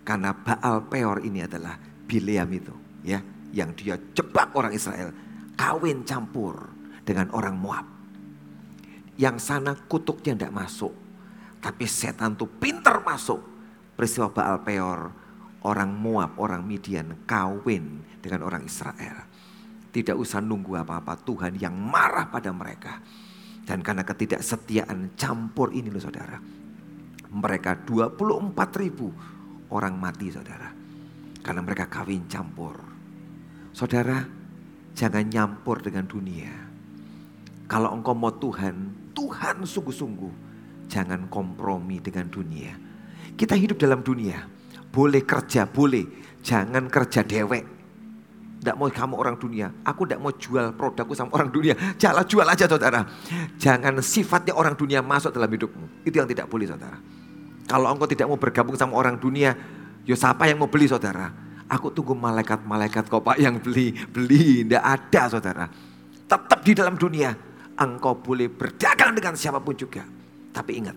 Karena Baal Peor ini adalah Bileam itu ya. Yang dia jebak orang Israel. Kawin campur dengan orang Moab. Yang sana kutuknya tidak masuk. Tapi setan tuh pinter masuk. Peristiwa Baal Peor, orang Moab, orang Midian kawin dengan orang Israel. Tidak usah nunggu apa-apa, Tuhan yang marah pada mereka. Dan karena ketidaksetiaan campur ini loh saudara. Mereka 24 ribu orang mati saudara. Karena mereka kawin campur. Saudara, jangan nyampur dengan dunia. Kalau engkau mau Tuhan, Tuhan sungguh-sungguh. Jangan kompromi dengan dunia. Kita hidup dalam dunia. Boleh kerja, boleh. Jangan kerja dewek. Tidak mau kamu orang dunia. Aku tidak mau jual produkku sama orang dunia. Jalan jual aja saudara. Jangan sifatnya orang dunia masuk dalam hidupmu. Itu yang tidak boleh saudara. Kalau engkau tidak mau bergabung sama orang dunia. Yo siapa yang mau beli saudara? Aku tunggu malaikat-malaikat kok pak yang beli. Beli, tidak ada saudara. Tetap di dalam dunia engkau boleh berdagang dengan siapa pun juga. Tapi ingat,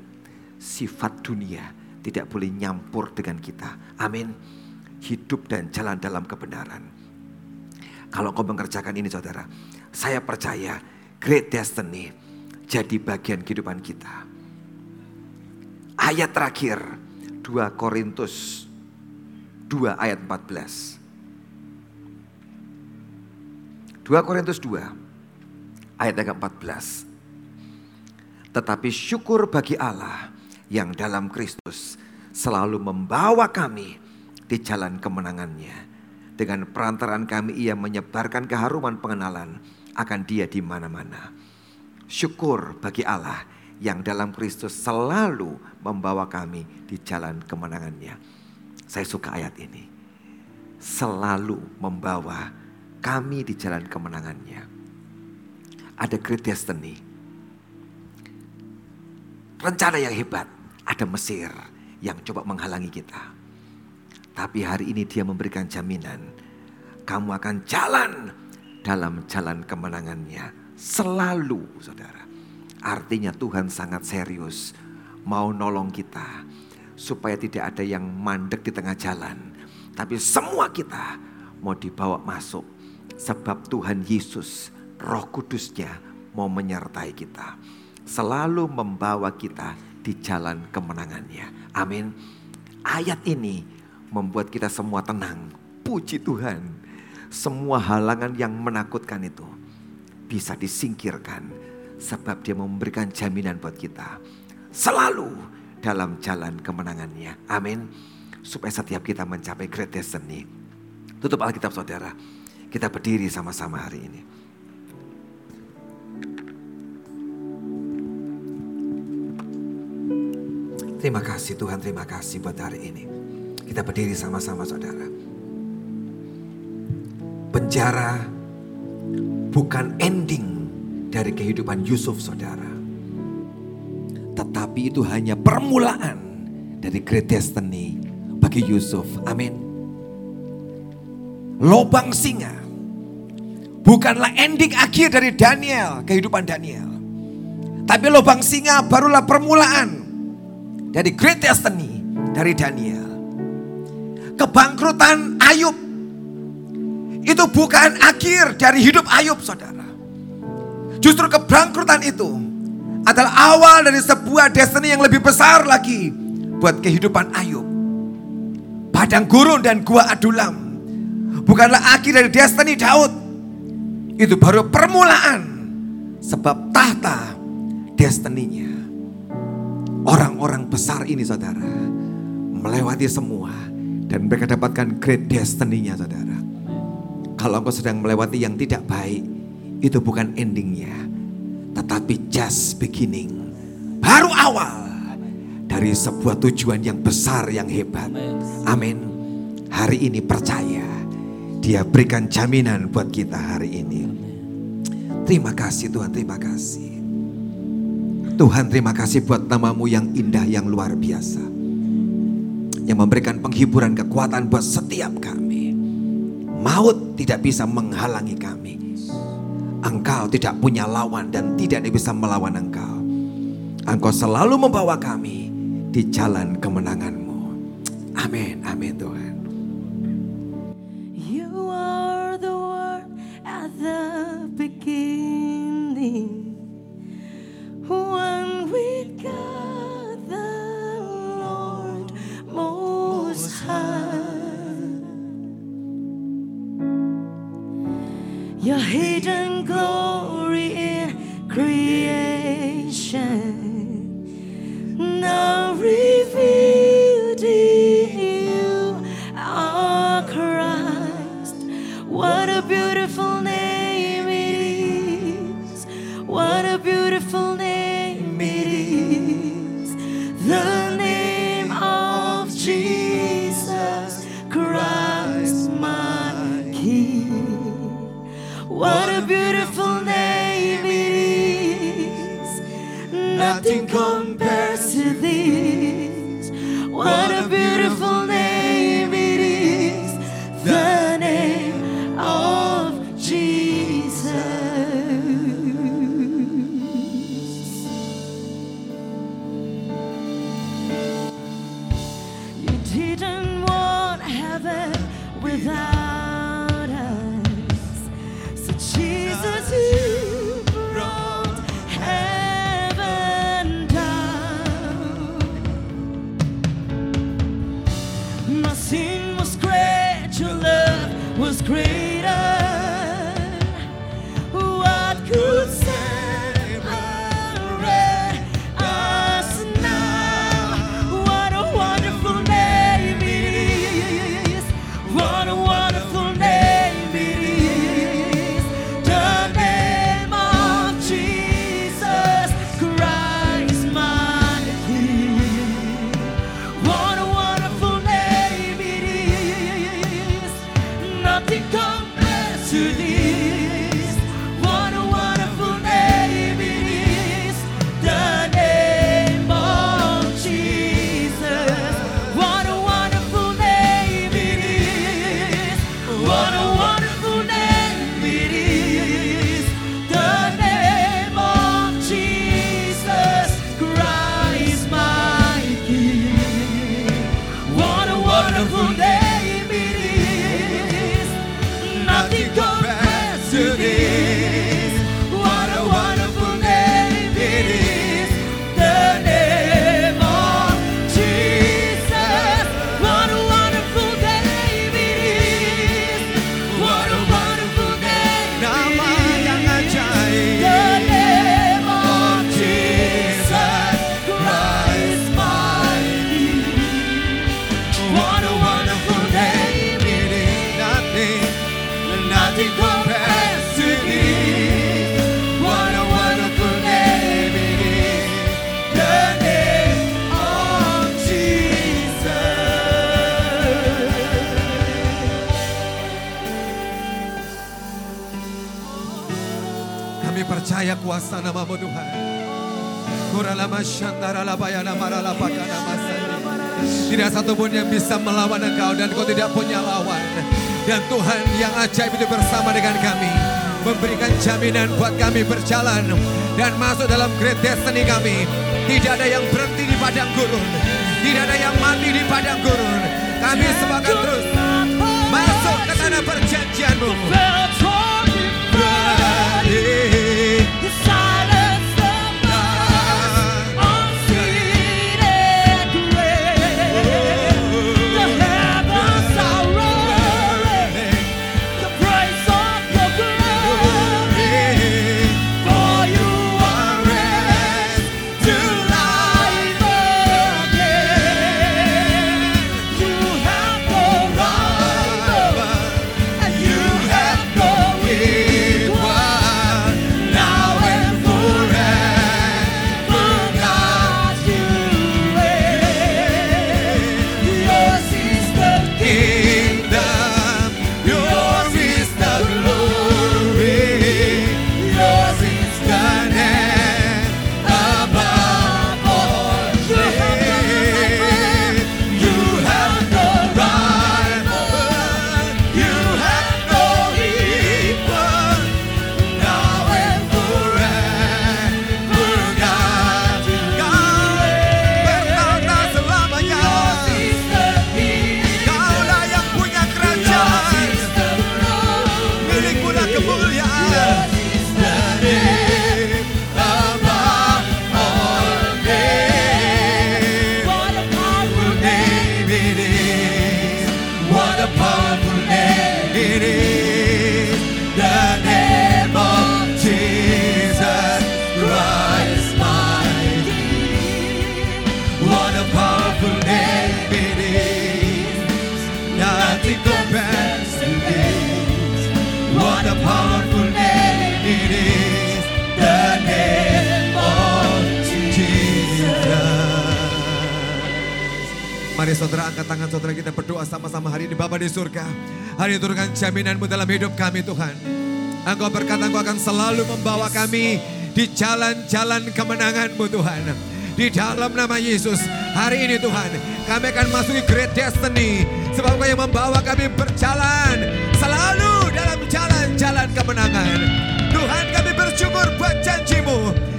sifat dunia tidak boleh nyampur dengan kita. Amin. Hidup dan jalan dalam kebenaran. Kalau kau mengerjakan ini saudara, saya percaya great destiny jadi bagian kehidupan kita. Ayat terakhir 2 Korintus 2 ayat 14. 2 Korintus 2 ayat 14. Tetapi syukur bagi Allah yang dalam Kristus selalu membawa kami di jalan kemenangannya. Dengan perantaraan kami ia menyebarkan keharuman pengenalan akan dia di mana-mana. Syukur bagi Allah yang dalam Kristus selalu membawa kami di jalan kemenangannya. Saya suka ayat ini. Selalu membawa kami di jalan kemenangannya. Ada great destiny. Rencana yang hebat. Ada Mesir yang coba menghalangi kita. Tapi hari ini dia memberikan jaminan. Kamu akan jalan dalam jalan kemenangannya. Selalu saudara. Artinya Tuhan sangat serius. Mau nolong kita. Supaya tidak ada yang mandek di tengah jalan. Tapi semua kita mau dibawa masuk Sebab Tuhan Yesus, roh kudusnya mau menyertai kita. Selalu membawa kita di jalan kemenangannya. Amin. Ayat ini membuat kita semua tenang. Puji Tuhan. Semua halangan yang menakutkan itu bisa disingkirkan. Sebab dia memberikan jaminan buat kita. Selalu dalam jalan kemenangannya. Amin. Supaya setiap kita mencapai great destiny. Tutup Alkitab saudara. Kita berdiri sama-sama hari ini. Terima kasih Tuhan, terima kasih buat hari ini. Kita berdiri sama-sama saudara. Penjara bukan ending dari kehidupan Yusuf saudara. Tetapi itu hanya permulaan dari great destiny bagi Yusuf. Amin. Lobang singa bukanlah ending akhir dari Daniel, kehidupan Daniel. Tapi lubang singa barulah permulaan dari great destiny dari Daniel. Kebangkrutan Ayub itu bukan akhir dari hidup Ayub, saudara. Justru kebangkrutan itu adalah awal dari sebuah destiny yang lebih besar lagi buat kehidupan Ayub. Padang gurun dan gua adulam bukanlah akhir dari destiny Daud, itu baru permulaan. Sebab tahta destininya. Orang-orang besar ini saudara. Melewati semua. Dan mereka dapatkan great destininya saudara. Kalau engkau sedang melewati yang tidak baik. Itu bukan endingnya. Tetapi just beginning. Baru awal. Dari sebuah tujuan yang besar yang hebat. Amin. Hari ini percaya. Dia berikan jaminan buat kita hari ini. Terima kasih Tuhan, terima kasih. Tuhan terima kasih buat namamu yang indah, yang luar biasa yang memberikan penghiburan kekuatan buat setiap kami. Maut tidak bisa menghalangi kami. Engkau tidak punya lawan dan tidak bisa melawan engkau. Engkau selalu membawa kami di jalan kemenanganmu. Amin, amin Tuhan. You are the God. your hidden glory in creation. No. Percaya kuasa namamu Tuhan. Tidak satu pun yang bisa melawan engkau dan kau tidak punya lawan. Dan Tuhan yang ajaib itu bersama dengan kami. Memberikan jaminan buat kami berjalan dan masuk dalam great destiny kami. Tidak ada yang berhenti di padang gurun. Tidak ada yang mati di padang gurun. Kami sebagai terus masuk ke tanah perjanjianmu. Jaminanmu dalam hidup kami Tuhan. Engkau berkata engkau akan selalu membawa kami di jalan-jalan kemenanganmu Tuhan. Di dalam nama Yesus hari ini Tuhan kami akan masuk ke great destiny. Sebab engkau yang membawa kami berjalan selalu dalam jalan-jalan kemenangan. Tuhan kami bersyukur buat janjimu.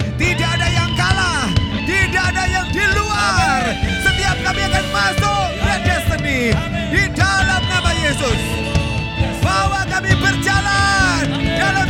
Tidak ada yang di luar. Setiap kami akan masuk great destiny. Di dalam nama Yesus kami berjalan dalam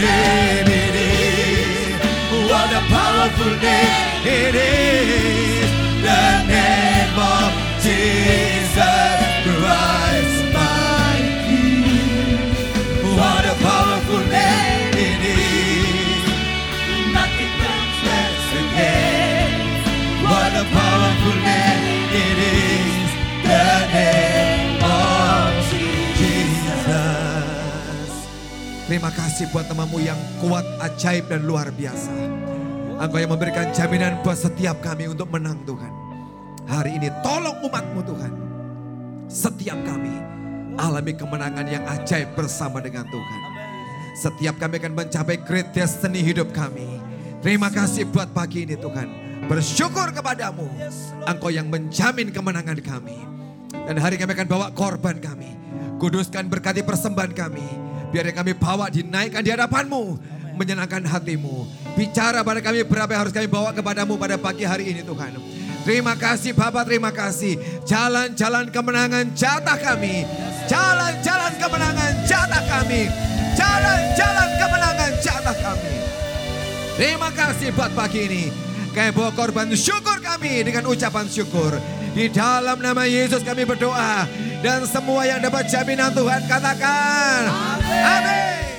name it is. What a powerful name it is. The name of Jesus Christ, my King. What a powerful name it is. Nothing compares against. What a powerful name it is. The name Terima kasih buat namamu yang kuat, ajaib dan luar biasa. Engkau yang memberikan jaminan buat setiap kami untuk menang Tuhan. Hari ini tolong umatmu Tuhan. Setiap kami alami kemenangan yang ajaib bersama dengan Tuhan. Setiap kami akan mencapai great destiny hidup kami. Terima kasih buat pagi ini Tuhan. Bersyukur kepadamu. Engkau yang menjamin kemenangan kami. Dan hari kami akan bawa korban kami. Kuduskan berkati persembahan kami. Biar yang kami bawa dinaikkan di hadapanmu. Menyenangkan hatimu. Bicara pada kami berapa yang harus kami bawa kepadamu pada pagi hari ini Tuhan. Terima kasih Bapak, terima kasih. Jalan-jalan kemenangan jatah kami. Jalan-jalan kemenangan jatah kami. Jalan-jalan kemenangan jatah kami. Terima kasih buat pagi ini. Kami bawa korban syukur kami dengan ucapan syukur. Di dalam nama Yesus kami berdoa. Dan semua yang dapat jaminan Tuhan katakan. Amin.